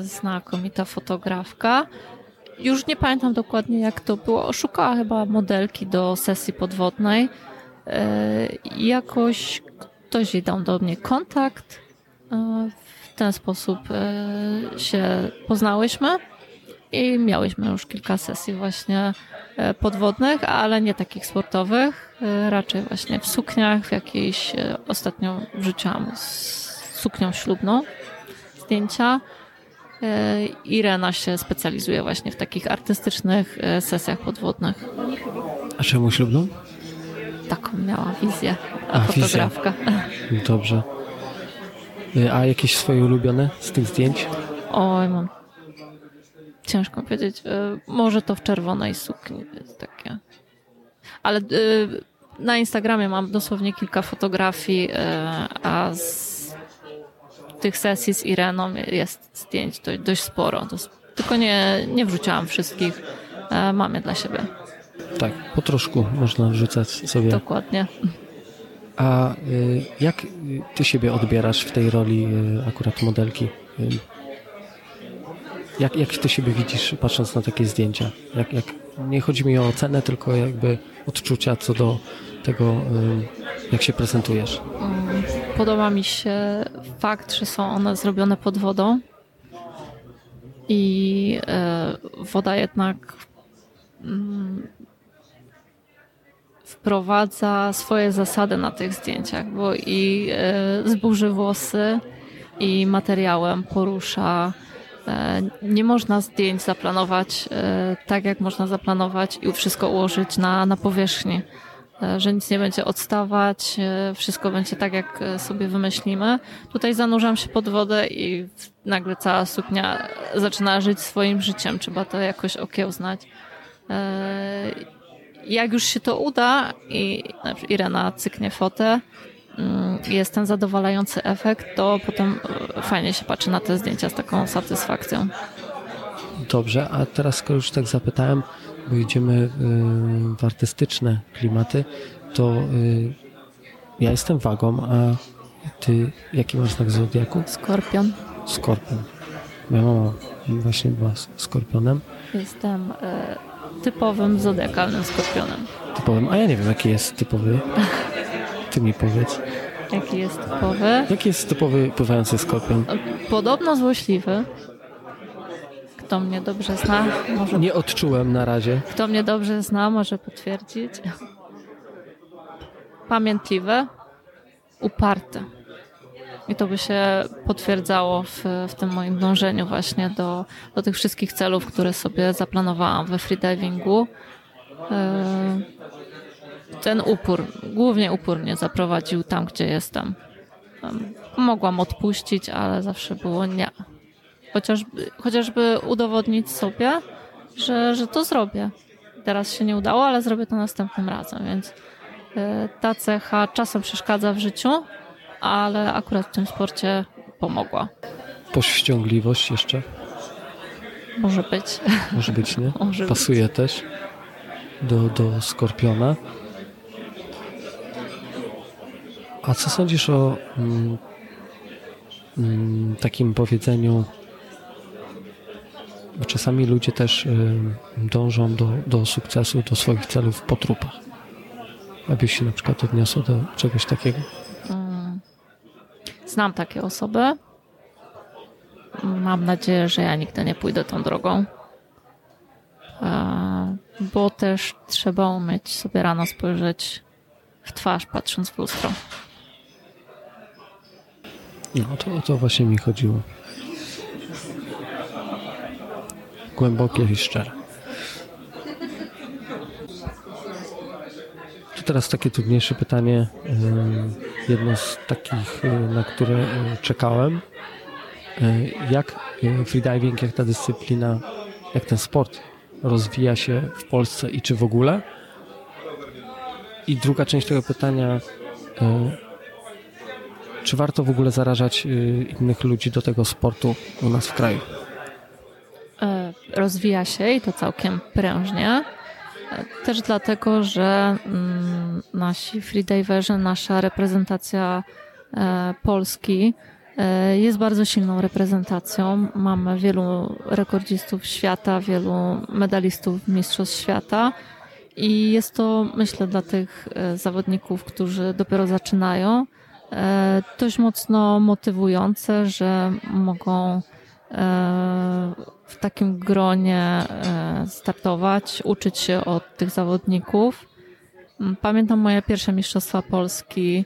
znakomita fotografka. Już nie pamiętam dokładnie jak to było. Szukała chyba modelki do sesji podwodnej. E, Jakoś ktoś jej dał do mnie kontakt. E, W ten sposób e, się poznałyśmy i miałyśmy już kilka sesji właśnie e, podwodnych, ale nie takich sportowych, e, raczej właśnie w sukniach, w jakiejś, e, ostatnio wrzuciłam z suknią ślubną zdjęcia. E, Irena się specjalizuje właśnie w takich artystycznych e, sesjach podwodnych. A czemu ślubną? Taką miała wizję, A, a fotografka. Dobrze. Y, A jakieś swoje ulubione z tych zdjęć? Oj, mam ciężko powiedzieć. E, Może to w czerwonej sukni jest takie. Ale e, na Instagramie mam dosłownie kilka fotografii, e, a z tych sesji z Ireną jest zdjęć dość, sporo. Tylko nie, nie wrzuciłam wszystkich. E, Mam je dla siebie. Tak, po troszku można wrzucać sobie. Dokładnie. A y, jak ty siebie odbierasz w tej roli y, akurat modelki? Y, Jak, jak ty siebie widzisz patrząc na takie zdjęcia? Jak, jak, nie chodzi mi o ocenę, tylko jakby odczucia co do tego, jak się prezentujesz. Mm, podoba mi się fakt, że są one zrobione pod wodą i e, woda jednak mm, wprowadza swoje zasady na tych zdjęciach, bo i e, zburzy włosy i materiałem porusza. E, nie można zdjęć zaplanować tak, jak można zaplanować i wszystko ułożyć na, na powierzchni. E, że nic nie będzie odstawać, e, wszystko będzie tak, jak e, sobie wymyślimy. Tutaj zanurzam się pod wodę i nagle cała suknia zaczyna żyć swoim życiem. Trzeba to jakoś okiełznać. Jak już się to uda i Irena cyknie fotę, mm, jest ten zadowalający efekt, to potem fajnie się patrzy na te zdjęcia z taką satysfakcją. Dobrze, a teraz skoro już tak zapytałem, bo idziemy y, w artystyczne klimaty, to y, ja jestem wagą, a ty jaki masz znak zodiaku? Skorpion. Skorpion. Moja mama właśnie była skorpionem. Jestem y, typowym zodiakalnym skorpionem. Typowym, a ja nie wiem jaki jest typowy. Ty mi powiedz. Jaki jest typowy? Jaki jest typowy pływający skorpion? Podobno złośliwy. Kto mnie dobrze zna, może... Nie odczułem na razie. Kto mnie dobrze zna, może potwierdzić. Pamiętliwy, uparty. I to by się potwierdzało w, w tym moim dążeniu właśnie do, do tych wszystkich celów, które sobie zaplanowałam we freedivingu. E, ten upór, głównie upór mnie zaprowadził tam, gdzie jestem. Mogłam odpuścić, ale zawsze było nie chociażby, chociażby udowodnić sobie, że, że to zrobię. Teraz się nie udało, ale zrobię to następnym razem, więc e, ta cecha czasem przeszkadza w życiu, ale akurat w tym sporcie pomogła. Powściągliwość jeszcze? Może być. Może być, nie? Może Pasuje być. też do, do Skorpiona. A co sądzisz o mm, mm, takim powiedzeniu bo czasami ludzie też y, dążą do, do sukcesu, do swoich celów po trupach. Abyś się na przykład odniosła do czegoś takiego? Mm. Znam takie osoby. Mam nadzieję, że ja nigdy nie pójdę tą drogą. Bo też trzeba umieć sobie rano spojrzeć w twarz, patrząc w lustro. No to o to właśnie mi chodziło. Głębokie i szczere. To teraz takie trudniejsze pytanie, jedno z takich, na które czekałem. Jak freediving, jak ta dyscyplina, jak ten sport rozwija się w Polsce i czy w ogóle? I druga część tego pytania, czy warto w ogóle zarażać innych ludzi do tego sportu u nas w kraju? E, rozwija się i to całkiem prężnie. E, też dlatego, że mm, nasi freediverzy, nasza reprezentacja e, Polski jest bardzo silną reprezentacją. Mamy wielu rekordzistów świata, wielu medalistów Mistrzostw Świata. I jest to, myślę, dla tych zawodników, którzy dopiero zaczynają, dość mocno motywujące, że mogą w takim gronie e, startować, uczyć się od tych zawodników. Mm, pamiętam moje pierwsze Mistrzostwa Polski,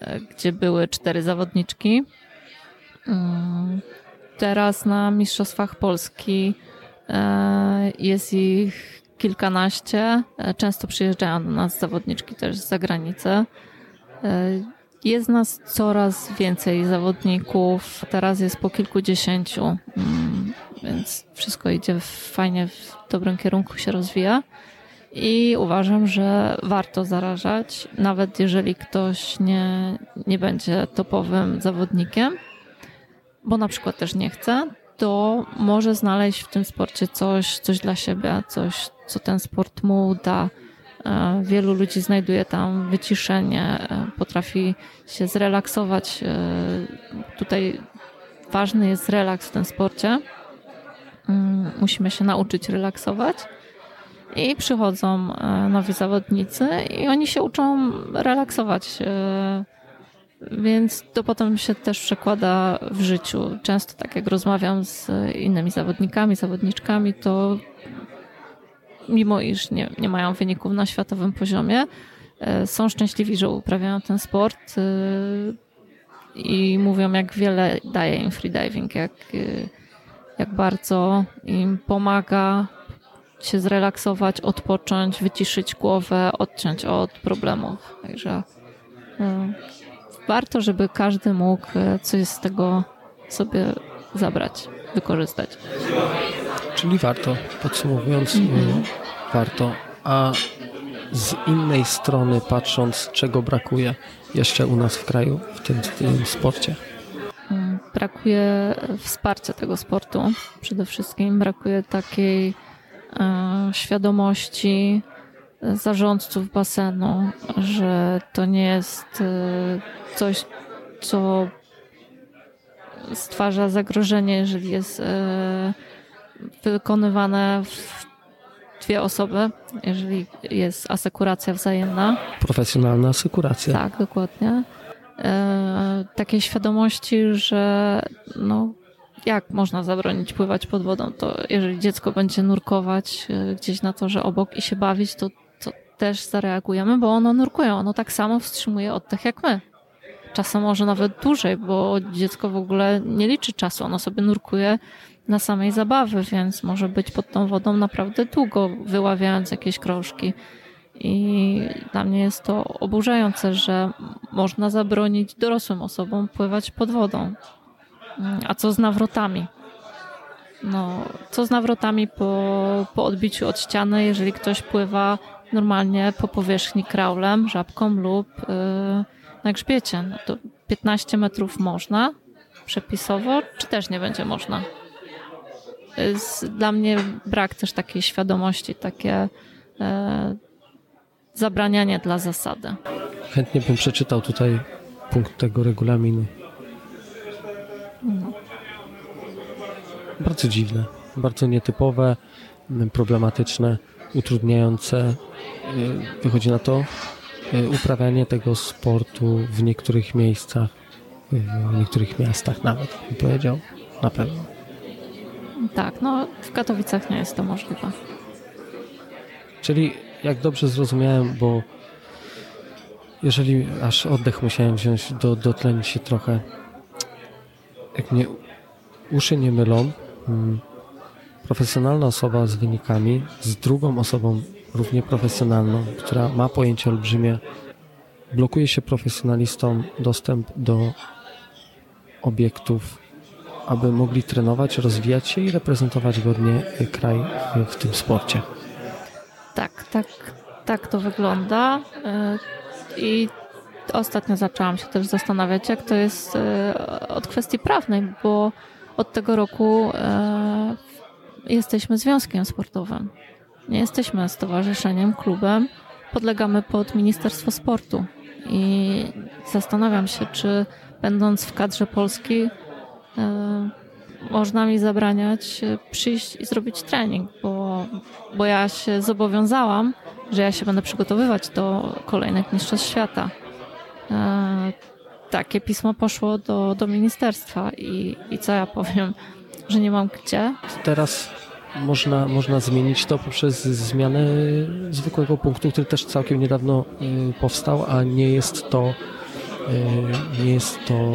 e, gdzie były cztery zawodniczki. Mm, teraz na Mistrzostwach Polski e, jest ich kilkanaście. Często przyjeżdżają do nas zawodniczki też z zagranicy. Jest nas coraz więcej zawodników. Teraz jest po kilkudziesięciu, mm, więc wszystko idzie fajnie, w dobrym kierunku się rozwija. I uważam, że warto zarażać, nawet jeżeli ktoś nie, nie będzie topowym zawodnikiem, bo na przykład też nie chce, to może znaleźć w tym sporcie coś, coś dla siebie, coś, co ten sport mu da wielu ludzi znajduje tam wyciszenie, e, potrafi się zrelaksować. E, tutaj ważny jest relaks w tym sporcie. Mm, musimy się nauczyć relaksować. I przychodzą nowi zawodnicy i oni się uczą relaksować. Więc to potem się też przekłada w życiu. Często tak jak rozmawiam z innymi zawodnikami, zawodniczkami, to mimo iż nie, nie mają wyników na światowym poziomie, e, są szczęśliwi, że uprawiają ten sport e, i mówią, jak wiele daje im freediving, jak, e, jak bardzo im pomaga się zrelaksować, odpocząć, wyciszyć głowę, odciąć od problemów. Także warto, żeby każdy mógł coś z tego sobie zabrać, wykorzystać. Czyli warto, podsumowując, mm-hmm. warto. A z innej strony patrząc, czego brakuje jeszcze u nas w kraju w tym, w tym sporcie? Brakuje wsparcia tego sportu przede wszystkim. Brakuje takiej e, świadomości zarządców basenu, że to nie jest e, coś, co stwarza zagrożenie, jeżeli jest e, wykonywane w dwie osoby, jeżeli jest asekuracja wzajemna. Profesjonalna asekuracja. Tak, dokładnie. E, takiej świadomości, że no, jak można zabronić pływać pod wodą, to jeżeli dziecko będzie nurkować e, gdzieś na torze obok i się bawić, to, to też zareagujemy, bo ono nurkuje, ono tak samo wstrzymuje oddech jak my. Czasem może nawet dłużej, bo dziecko w ogóle nie liczy czasu, ono sobie nurkuje na samej zabawy, więc może być pod tą wodą naprawdę długo, wyławiając jakieś krążki. I dla mnie jest to oburzające, że można zabronić dorosłym osobom pływać pod wodą. A co z nawrotami? No, co z nawrotami po, po odbiciu od ściany, jeżeli ktoś pływa normalnie po powierzchni kraulem, żabką lub yy, na grzbiecie? No to 15 metrów można przepisowo, czy też nie będzie można? jest dla mnie brak też takiej świadomości, takie e, zabranianie dla zasady. Chętnie bym przeczytał tutaj punkt tego regulaminu. No. Bardzo dziwne, bardzo nietypowe, problematyczne, utrudniające. E, wychodzi na to uprawianie tego sportu w niektórych miejscach, w niektórych miastach nawet, bym powiedział, na pewno. Tak, no w Katowicach nie jest to możliwe. Czyli jak dobrze zrozumiałem, bo jeżeli aż oddech musiałem wziąć, do, dotlenić się trochę, jak mnie uszy nie mylą, hmm, profesjonalna osoba z wynikami, z drugą osobą równie profesjonalną, która ma pojęcie olbrzymie, blokuje się profesjonalistom dostęp do obiektów aby mogli trenować, rozwijać się i reprezentować godnie kraj w tym sporcie. Tak, tak, tak to wygląda. E, I ostatnio zaczęłam się też zastanawiać, jak to jest e, od kwestii prawnej, bo od tego roku e, jesteśmy związkiem sportowym. Nie jesteśmy stowarzyszeniem, klubem. Podlegamy pod Ministerstwo Sportu. I zastanawiam się, czy będąc w kadrze Polski, E, można mi zabraniać e, przyjść i zrobić trening, bo, bo ja się zobowiązałam, że ja się będę przygotowywać do kolejnych mistrzostw świata. E, takie pismo poszło do, do ministerstwa i, i co ja powiem, że nie mam gdzie. Teraz można, można zmienić to poprzez zmianę zwykłego punktu, który też całkiem niedawno powstał, a nie jest to nie jest to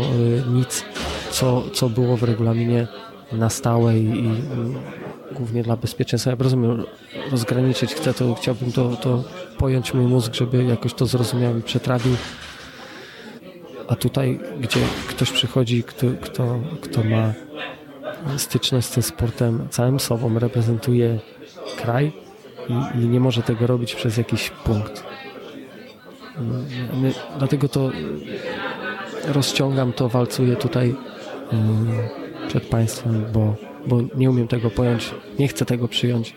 nic co, co było w regulaminie na stałe i, i głównie dla bezpieczeństwa. Ja rozumiem, rozgraniczyć chcę, to chciałbym to, to pojąć mój mózg, żeby jakoś to zrozumiał i przetrawił. A tutaj, gdzie ktoś przychodzi, kto, kto, kto ma styczność z tym sportem całym sobą, reprezentuje kraj i, i nie może tego robić przez jakiś punkt. My, dlatego to rozciągam to, walcuję tutaj przed Państwem, bo, bo nie umiem tego pojąć, nie chcę tego przyjąć.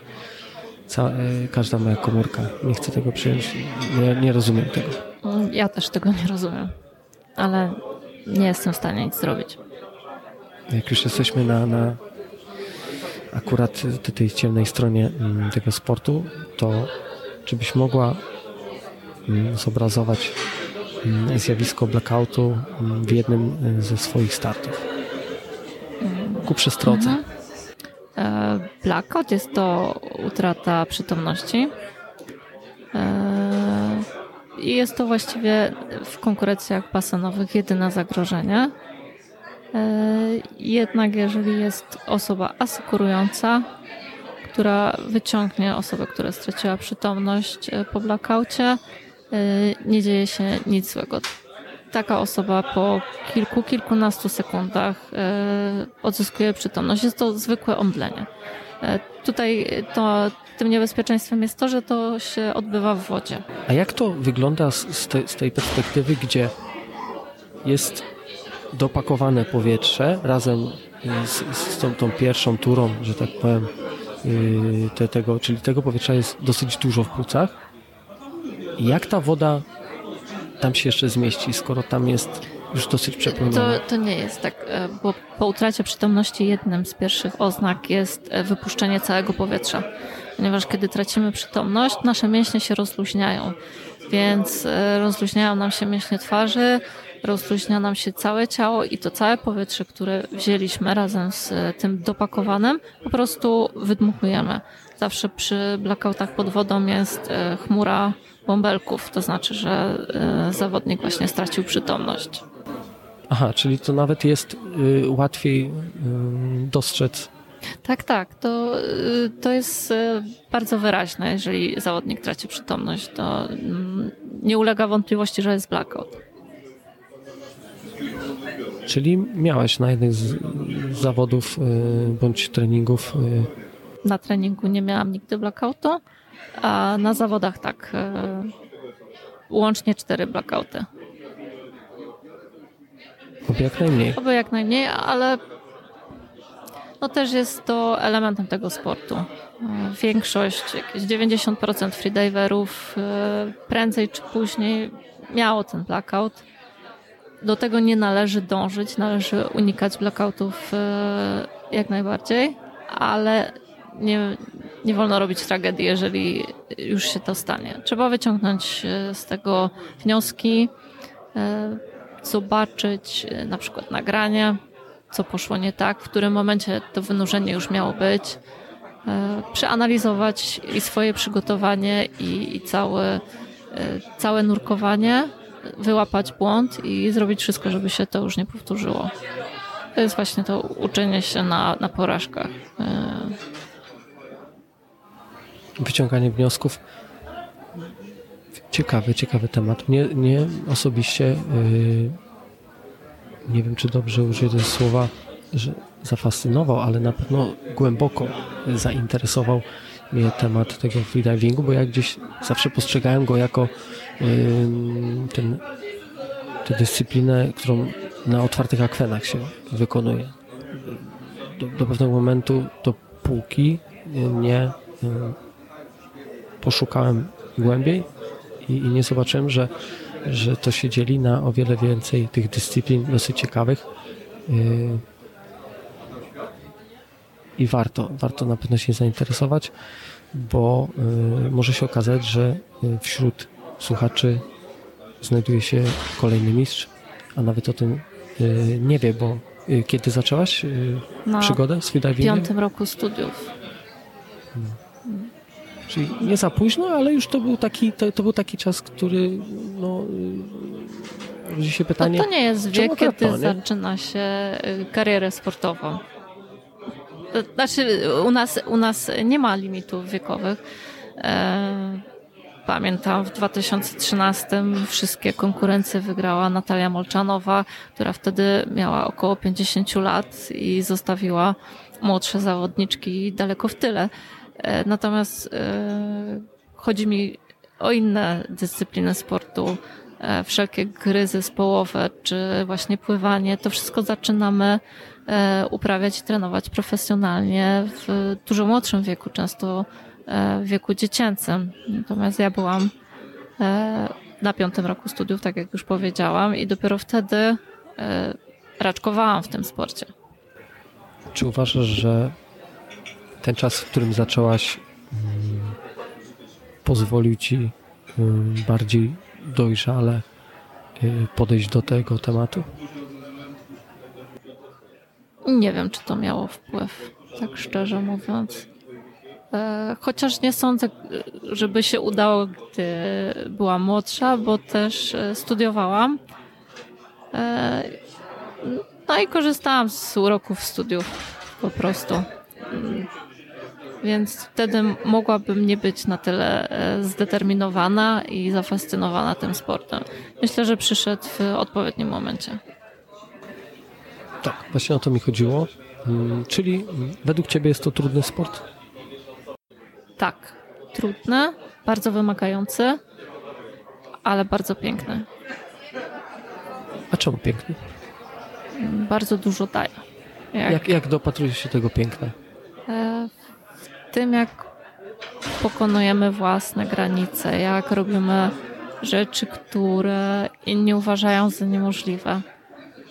Ca e, każda moja komórka nie chce tego przyjąć, nie, nie rozumiem tego. Ja też tego nie rozumiem, ale nie jestem w stanie nic zrobić. Jak już jesteśmy na, na akurat tej ciemnej stronie mm, tego sportu, to czy byś mogła mm, zobrazować mm, zjawisko blackoutu w jednym y, ze swoich startów. Ku przestrodze. Mhm. E, Blackout jest to utrata przytomności. E, I jest to właściwie w konkurencjach basenowych jedyne zagrożenie. E, Jednak jeżeli jest osoba asykurująca, która wyciągnie osobę, która straciła przytomność e, po blackoutie, e, nie dzieje się nic złego. Taka osoba po kilku, kilkunastu sekundach odzyskuje przytomność. Jest to zwykłe omdlenie. Tutaj to, tym niebezpieczeństwem jest to, że to się odbywa w wodzie. A jak to wygląda z, te, z tej perspektywy, gdzie jest dopakowane powietrze razem z, z tą, tą pierwszą turą, że tak powiem, yy, te, tego, czyli tego powietrza jest dosyć dużo w płucach. Jak ta woda tam się jeszcze zmieści, skoro tam jest już dosyć przepłynęona? To, to nie jest tak, e, bo po utracie przytomności jednym z pierwszych oznak jest e, wypuszczenie całego powietrza. Ponieważ kiedy tracimy przytomność, nasze mięśnie się rozluźniają, więc e, rozluźniają nam się mięśnie twarzy, rozluźnia nam się całe ciało i to całe powietrze, które wzięliśmy razem z e, tym dopakowanym, po prostu wydmuchujemy. Zawsze przy blackoutach pod wodą jest e, chmura bąbelków, to znaczy, że e, zawodnik właśnie stracił przytomność. Aha, czyli to nawet jest y, łatwiej y, dostrzec. Tak, tak. To, y, to jest bardzo wyraźne. Jeżeli zawodnik traci przytomność, to mm, nie ulega wątpliwości, że jest blackout. Czyli miałeś na jednych z zawodów y, bądź treningów y, Na treningu nie miałam nigdy blackoutu, a na zawodach tak. y, Łącznie cztery blackouty. oby jak najmniej. Oby jak najmniej, ale no też jest to elementem tego sportu. Większość, jakieś 90% freediverów prędzej czy później miało ten blackout. Do tego nie należy dążyć, należy unikać blackoutów y, jak najbardziej, ale nie, nie wolno robić tragedii, jeżeli już się to stanie. Trzeba wyciągnąć y, z tego wnioski, y, zobaczyć na przykład nagranie, co poszło nie tak, w którym momencie to wynurzenie już miało być, e, przeanalizować i swoje przygotowanie i, i całe, e, całe nurkowanie, wyłapać błąd i zrobić wszystko, żeby się to już nie powtórzyło. To jest właśnie to uczenie się na, na porażkach. E, Wyciąganie wniosków. Ciekawy, ciekawy temat. Mnie, mnie osobiście, y, nie wiem czy dobrze użyję tego słowa, że zafascynował, ale na pewno głęboko zainteresował mnie temat tego freedivingu, bo ja gdzieś zawsze postrzegałem go jako ten, tę dyscyplinę, którą na otwartych akwenach się wykonuje. Do, do pewnego momentu, dopóki nie poszukałem głębiej i, i nie zobaczyłem, że, że to się dzieli na o wiele więcej tych dyscyplin dosyć ciekawych. Yy, I warto, warto na pewno się zainteresować, bo yy, może się okazać, że yy, wśród słuchaczy znajduje się kolejny mistrz, a nawet o tym yy, nie wie, bo yy, kiedy zaczęłaś na przygodę z freedivingiem? piątym roku studiów. Czyli nie za późno, ale już to był taki, to, to był taki czas, który no, y, rodzi się pytanie. No to nie jest wiek, kiedy to, zaczyna się y, karierę sportową. To Znaczy, u nas, u nas nie ma limitów wiekowych. E, Pamiętam, w 2013 wszystkie konkurencje wygrała Natalia Molczanowa, która wtedy miała około 50 lat i zostawiła młodsze zawodniczki daleko w tyle. E, Natomiast e, chodzi mi o inne dyscypliny sportu, e, wszelkie gry zespołowe, czy właśnie pływanie. To wszystko zaczynamy uprawiać i trenować profesjonalnie w dużo młodszym wieku, często w wieku dziecięcym. Natomiast ja byłam e, na piątym roku studiów, tak jak już powiedziałam, i dopiero wtedy e, raczkowałam w tym sporcie. Czy uważasz, że ten czas, w którym zaczęłaś, mm, pozwolił ci mm, bardziej dojrzale y, podejść do tego tematu? Nie wiem, czy to miało wpływ, tak szczerze mówiąc. E, chociaż nie sądzę, żeby się udało, gdy byłam młodsza, bo też e, studiowałam. E, no i korzystałam z uroków studiów po prostu. Mm, Więc wtedy mogłabym nie być na tyle zdeterminowana i zafascynowana tym sportem. Myślę, że przyszedł w odpowiednim momencie. Tak, właśnie o to mi chodziło. Mm, Czyli według Ciebie jest to trudny sport? Tak, trudny, bardzo wymagający, ale bardzo piękny. A czemu piękny? Bardzo dużo daje. Jak, Jak, jak dopatrujesz się tego piękna? e, w tym, jak pokonujemy własne granice, jak robimy rzeczy, które inni uważają za niemożliwe.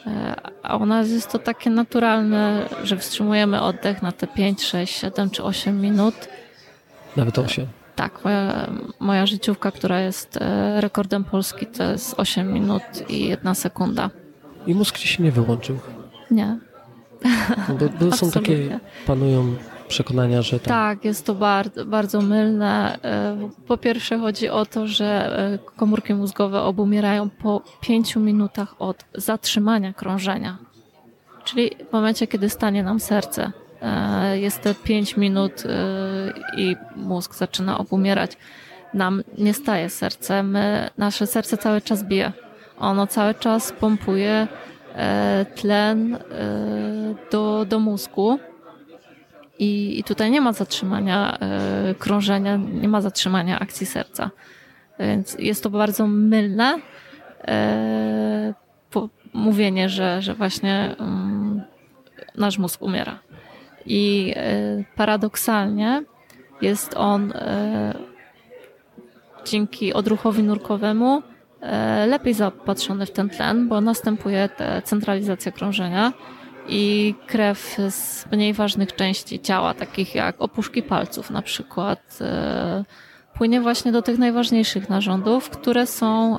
E, A u nas jest to takie naturalne, że wstrzymujemy oddech na te 5, 6, 7 czy 8 minut. Nawet osiem. Tak, moja, moja życiówka, która jest e, rekordem Polski, to jest 8 minut i 1 sekunda. I mózg Ci się nie wyłączył. Nie. Bo, bo są takie, panują przekonania, że tam Tak, jest to bardzo, bardzo mylne. E, Po pierwsze chodzi o to, że e, komórki mózgowe obumierają po 5 minutach od zatrzymania krążenia. Czyli w momencie, kiedy stanie nam serce, jest te 5 minut e, i mózg zaczyna obumierać. Nam nie staje serce, my, nasze serce cały czas bije. Ono cały czas pompuje e, tlen e, do, do mózgu. I, I tutaj nie ma zatrzymania e, krążenia, nie ma zatrzymania akcji serca. Więc jest to bardzo mylne e, mówienie, że, że właśnie mm, nasz mózg umiera. I e, paradoksalnie jest on e, dzięki odruchowi nurkowemu e, lepiej zaopatrzony w ten tlen, bo następuje centralizacja krążenia i krew z mniej ważnych części ciała, takich jak opuszki palców na przykład, płynie właśnie do tych najważniejszych narządów, które są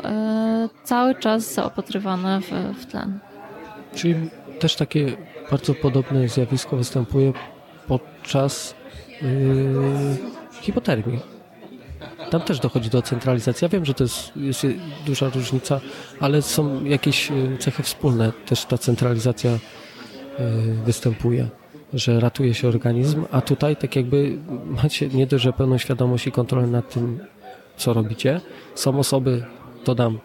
cały czas zaopatrywane w, w tlen. Czyli też takie bardzo podobne zjawisko występuje podczas yy, hipotermii. Tam też dochodzi do centralizacji. Ja wiem, że to jest, jest duża różnica, ale są jakieś yy, cechy wspólne. Też ta centralizacja yy, występuje, że ratuje się organizm, a tutaj tak jakby macie nie dość, że pełną świadomość i kontrolę nad tym, co robicie. Są osoby, dodam,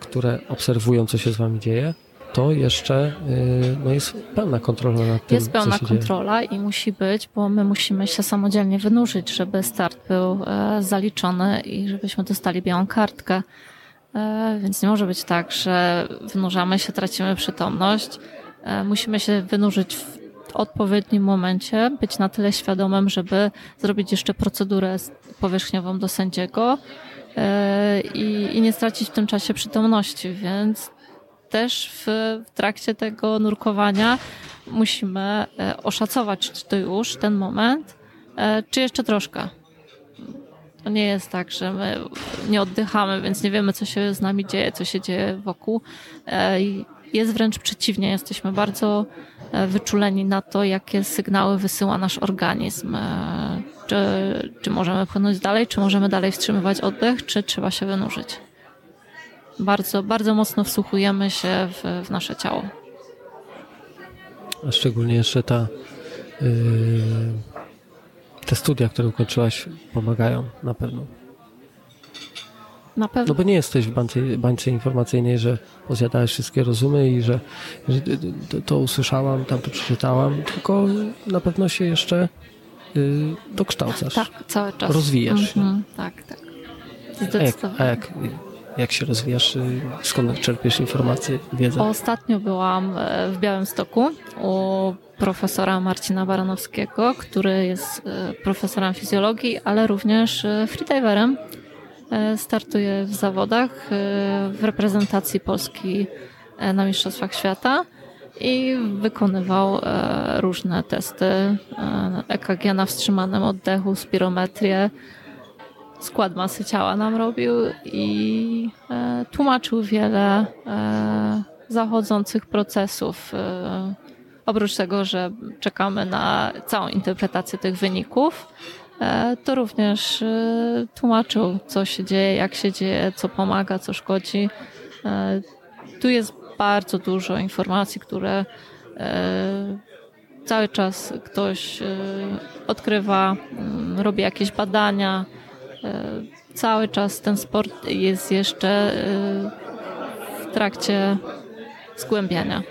które obserwują, co się z wami dzieje, to jeszcze yy, no jest pełna kontrola nad tym, Jest pełna się dzieje. kontrola i musi być, bo my musimy się samodzielnie wynurzyć, żeby start był e, zaliczony i żebyśmy dostali białą kartkę. E, Więc nie może być tak, że wynurzamy się, tracimy przytomność. E, Musimy się wynurzyć w odpowiednim momencie, być na tyle świadomym, żeby zrobić jeszcze procedurę powierzchniową do sędziego i, i nie stracić w tym czasie przytomności, więc też w, w trakcie tego nurkowania musimy e, oszacować, czy to już ten moment, e, czy jeszcze troszkę. To nie jest tak, że my nie oddychamy, więc nie wiemy, co się z nami dzieje, co się dzieje wokół. E, Jest wręcz przeciwnie, jesteśmy bardzo wyczuleni na to, jakie sygnały wysyła nasz organizm. Czy, czy możemy płynąć dalej, czy możemy dalej wstrzymywać oddech, czy trzeba się wynurzyć. Bardzo, bardzo mocno wsłuchujemy się w, w nasze ciało. A szczególnie jeszcze ta yy, te studia, które ukończyłaś, pomagają na pewno. Na pewno. No bo nie jesteś w bańce, bańce informacyjnej, że pozjadałeś wszystkie rozumy i że, że to, to usłyszałam, tam to przeczytałam, tylko na pewno się jeszcze yy, dokształcasz. Tak, cały czas. Rozwijasz się. Mhm, tak, tak. A jak, Zdecydowanie. a jak, jak się rozwijasz? yy, Skąd czerpiesz informacje, wiedzę? Ostatnio byłam e, w Białymstoku u profesora Marcina Baranowskiego, który jest e, profesorem fizjologii, ale również e, freediverem. Startuje w zawodach w reprezentacji Polski na Mistrzostwach Świata i wykonywał różne testy EKG na wstrzymanym oddechu, spirometrię. Skład masy ciała nam robił i e, tłumaczył wiele e, zachodzących procesów. E, oprócz tego, że czekamy na całą interpretację tych wyników, to również tłumaczył, co się dzieje, jak się dzieje, co pomaga, co szkodzi. Tu jest bardzo dużo informacji, które cały czas ktoś odkrywa, mm, robi jakieś badania. E, Cały czas ten sport jest jeszcze e, w trakcie zgłębiania.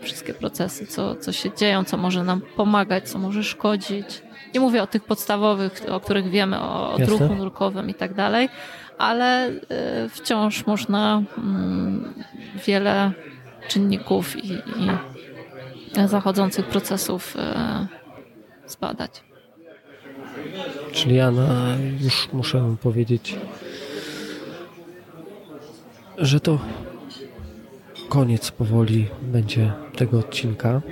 Wszystkie procesy, co, co się dzieją, co może nam pomagać, co może szkodzić. Nie mówię o tych podstawowych, o których wiemy, o Jasne. odruchu nurkowym i tak dalej, ale e, wciąż można mm, wiele czynników i, i zachodzących procesów zbadać. Czyli ja na, już muszę powiedzieć, że to koniec powoli będzie tego odcinka,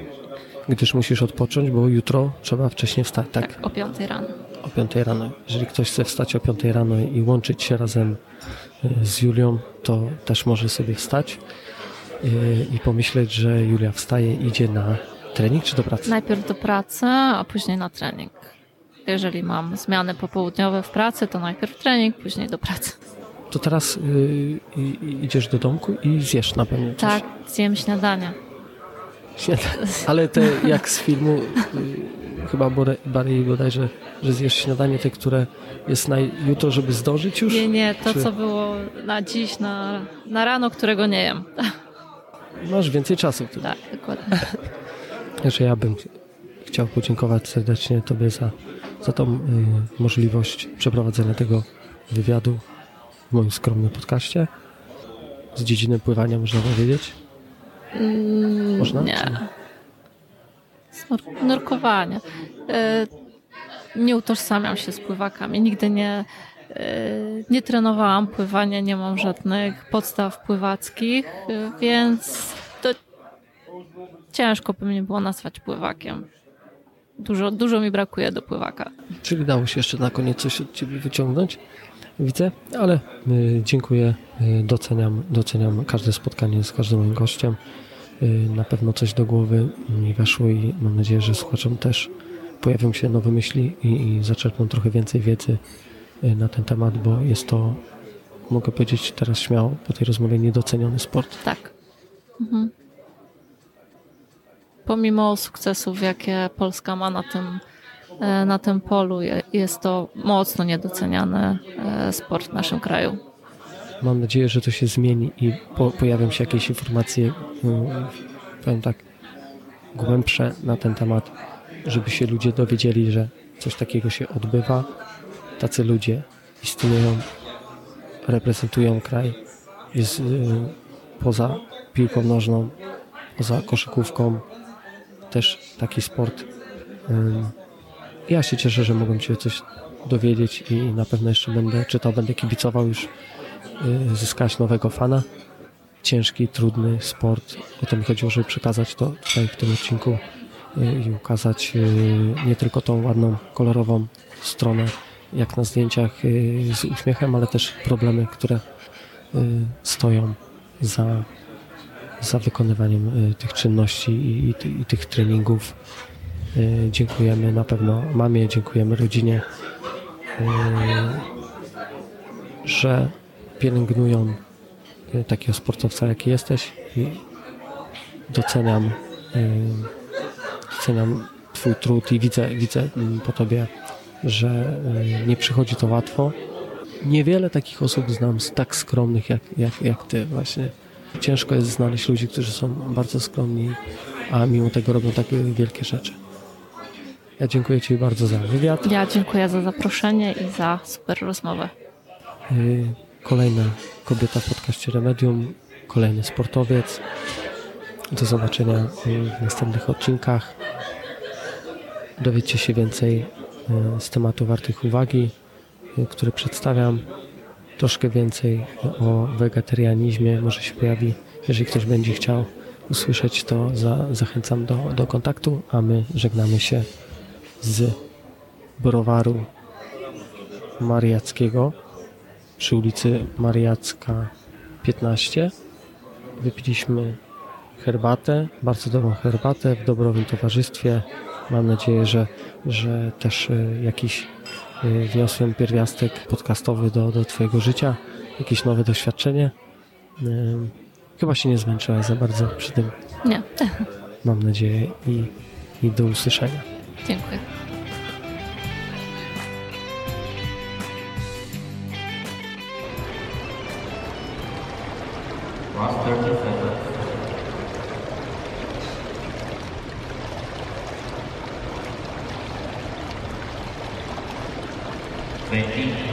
gdyż musisz odpocząć, bo jutro trzeba wcześniej wstać, tak? O 5 rano. O 5 rano. Jeżeli ktoś chce wstać o 5 rano i łączyć się razem y, z Julią, to też może sobie wstać y, i pomyśleć, że Julia wstaje i idzie na trening czy do pracy. Najpierw do pracy, a później na trening. Jeżeli mam zmiany popołudniowe w pracy, to najpierw trening, później do pracy. To teraz y, i idziesz do domku i zjesz na pewno coś. Tak, zjem śniadanie. Śniadanie. Ale te jak z filmu, y, chyba Barry bodajże, że zjesz śniadanie te, które jest na jutro, żeby zdążyć już? Nie, nie, to Czy- co było na dziś, na, na rano, którego nie jem. Masz więcej czasu wtedy. Tak, dokładnie. Że ja bym chciał podziękować serdecznie Tobie za, za tą y, możliwość przeprowadzenia tego wywiadu w moim skromnym podcaście. Z dziedziny pływania można powiedzieć. Można? Nie. Snur- Nurkowanie. E, Nie utożsamiam się z pływakami. Nigdy nie, e, nie trenowałam pływania, nie mam żadnych podstaw pływackich, więc to ciężko by mnie było nazwać pływakiem. Dużo, dużo mi brakuje do pływaka. Czyli dało się jeszcze na koniec coś od Ciebie wyciągnąć, widzę, ale y, dziękuję, y, doceniam, doceniam każde spotkanie z każdym moim gościem. Y, na pewno coś do głowy mi weszło i mam nadzieję, że słuchaczom też pojawią się nowe myśli i, i zaczerpną trochę więcej wiedzy na ten temat, bo jest to, mogę powiedzieć teraz śmiało po tej rozmowie, niedoceniony sport. Tak. Mhm. Pomimo sukcesów, jakie Polska ma na tym, e, na tym polu, je- jest to mocno niedoceniany e, sport w naszym kraju. Mam nadzieję, że to się zmieni i po, pojawią się jakieś informacje, mm, powiem tak, głębsze na ten temat, żeby się ludzie dowiedzieli, że coś takiego się odbywa. Tacy ludzie istnieją, reprezentują kraj, jest poza piłką nożną, poza koszykówką, też taki sport. Ja się cieszę, że mogłem się coś dowiedzieć i na pewno jeszcze będę czytał, będę kibicował już y, zyskać nowego fana. Ciężki, trudny sport. O to mi chodziło, żeby przekazać to tutaj w tym odcinku y, i ukazać y, nie tylko tą ładną, kolorową stronę, jak na zdjęciach z uśmiechem, ale też problemy, które stoją za, za wykonywaniem y, tych czynności i, i, i tych treningów. Y, Dziękujemy na pewno mamie, dziękujemy rodzinie, y, że pielęgnują takiego sportowca, jaki jesteś i doceniam, doceniam Twój trud i widzę, widzę mm, po Tobie, że nie przychodzi to łatwo. Niewiele takich osób znam tak skromnych jak, jak, jak Ty właśnie. Ciężko jest znaleźć ludzi, którzy są bardzo skromni, a mimo tego robią takie wielkie rzeczy. Ja dziękuję Ci bardzo za wywiad. Ja dziękuję za zaproszenie i za super rozmowę. Y, Kolejna kobieta w podcaście Remedium, kolejny sportowiec. Do zobaczenia w następnych odcinkach. Dowiecie się więcej y, z tematów wartych uwagi, y, które przedstawiam. Troszkę więcej o wegetarianizmie może się pojawi. Jeżeli ktoś będzie chciał usłyszeć, to za, zachęcam do, do kontaktu, a my żegnamy się z browaru Mariackiego przy ulicy Mariacka 15. Wypiliśmy herbatę, bardzo dobrą herbatę w dobrowym towarzystwie. Mam nadzieję, że, że też e, jakiś Y, wniosłem pierwiastek podcastowy do, do Twojego życia, jakieś nowe doświadczenie. Y, chyba się nie zmęczyłaś za bardzo przy tym. Nie. Mam nadzieję i, i do usłyszenia. Dziękuję. 20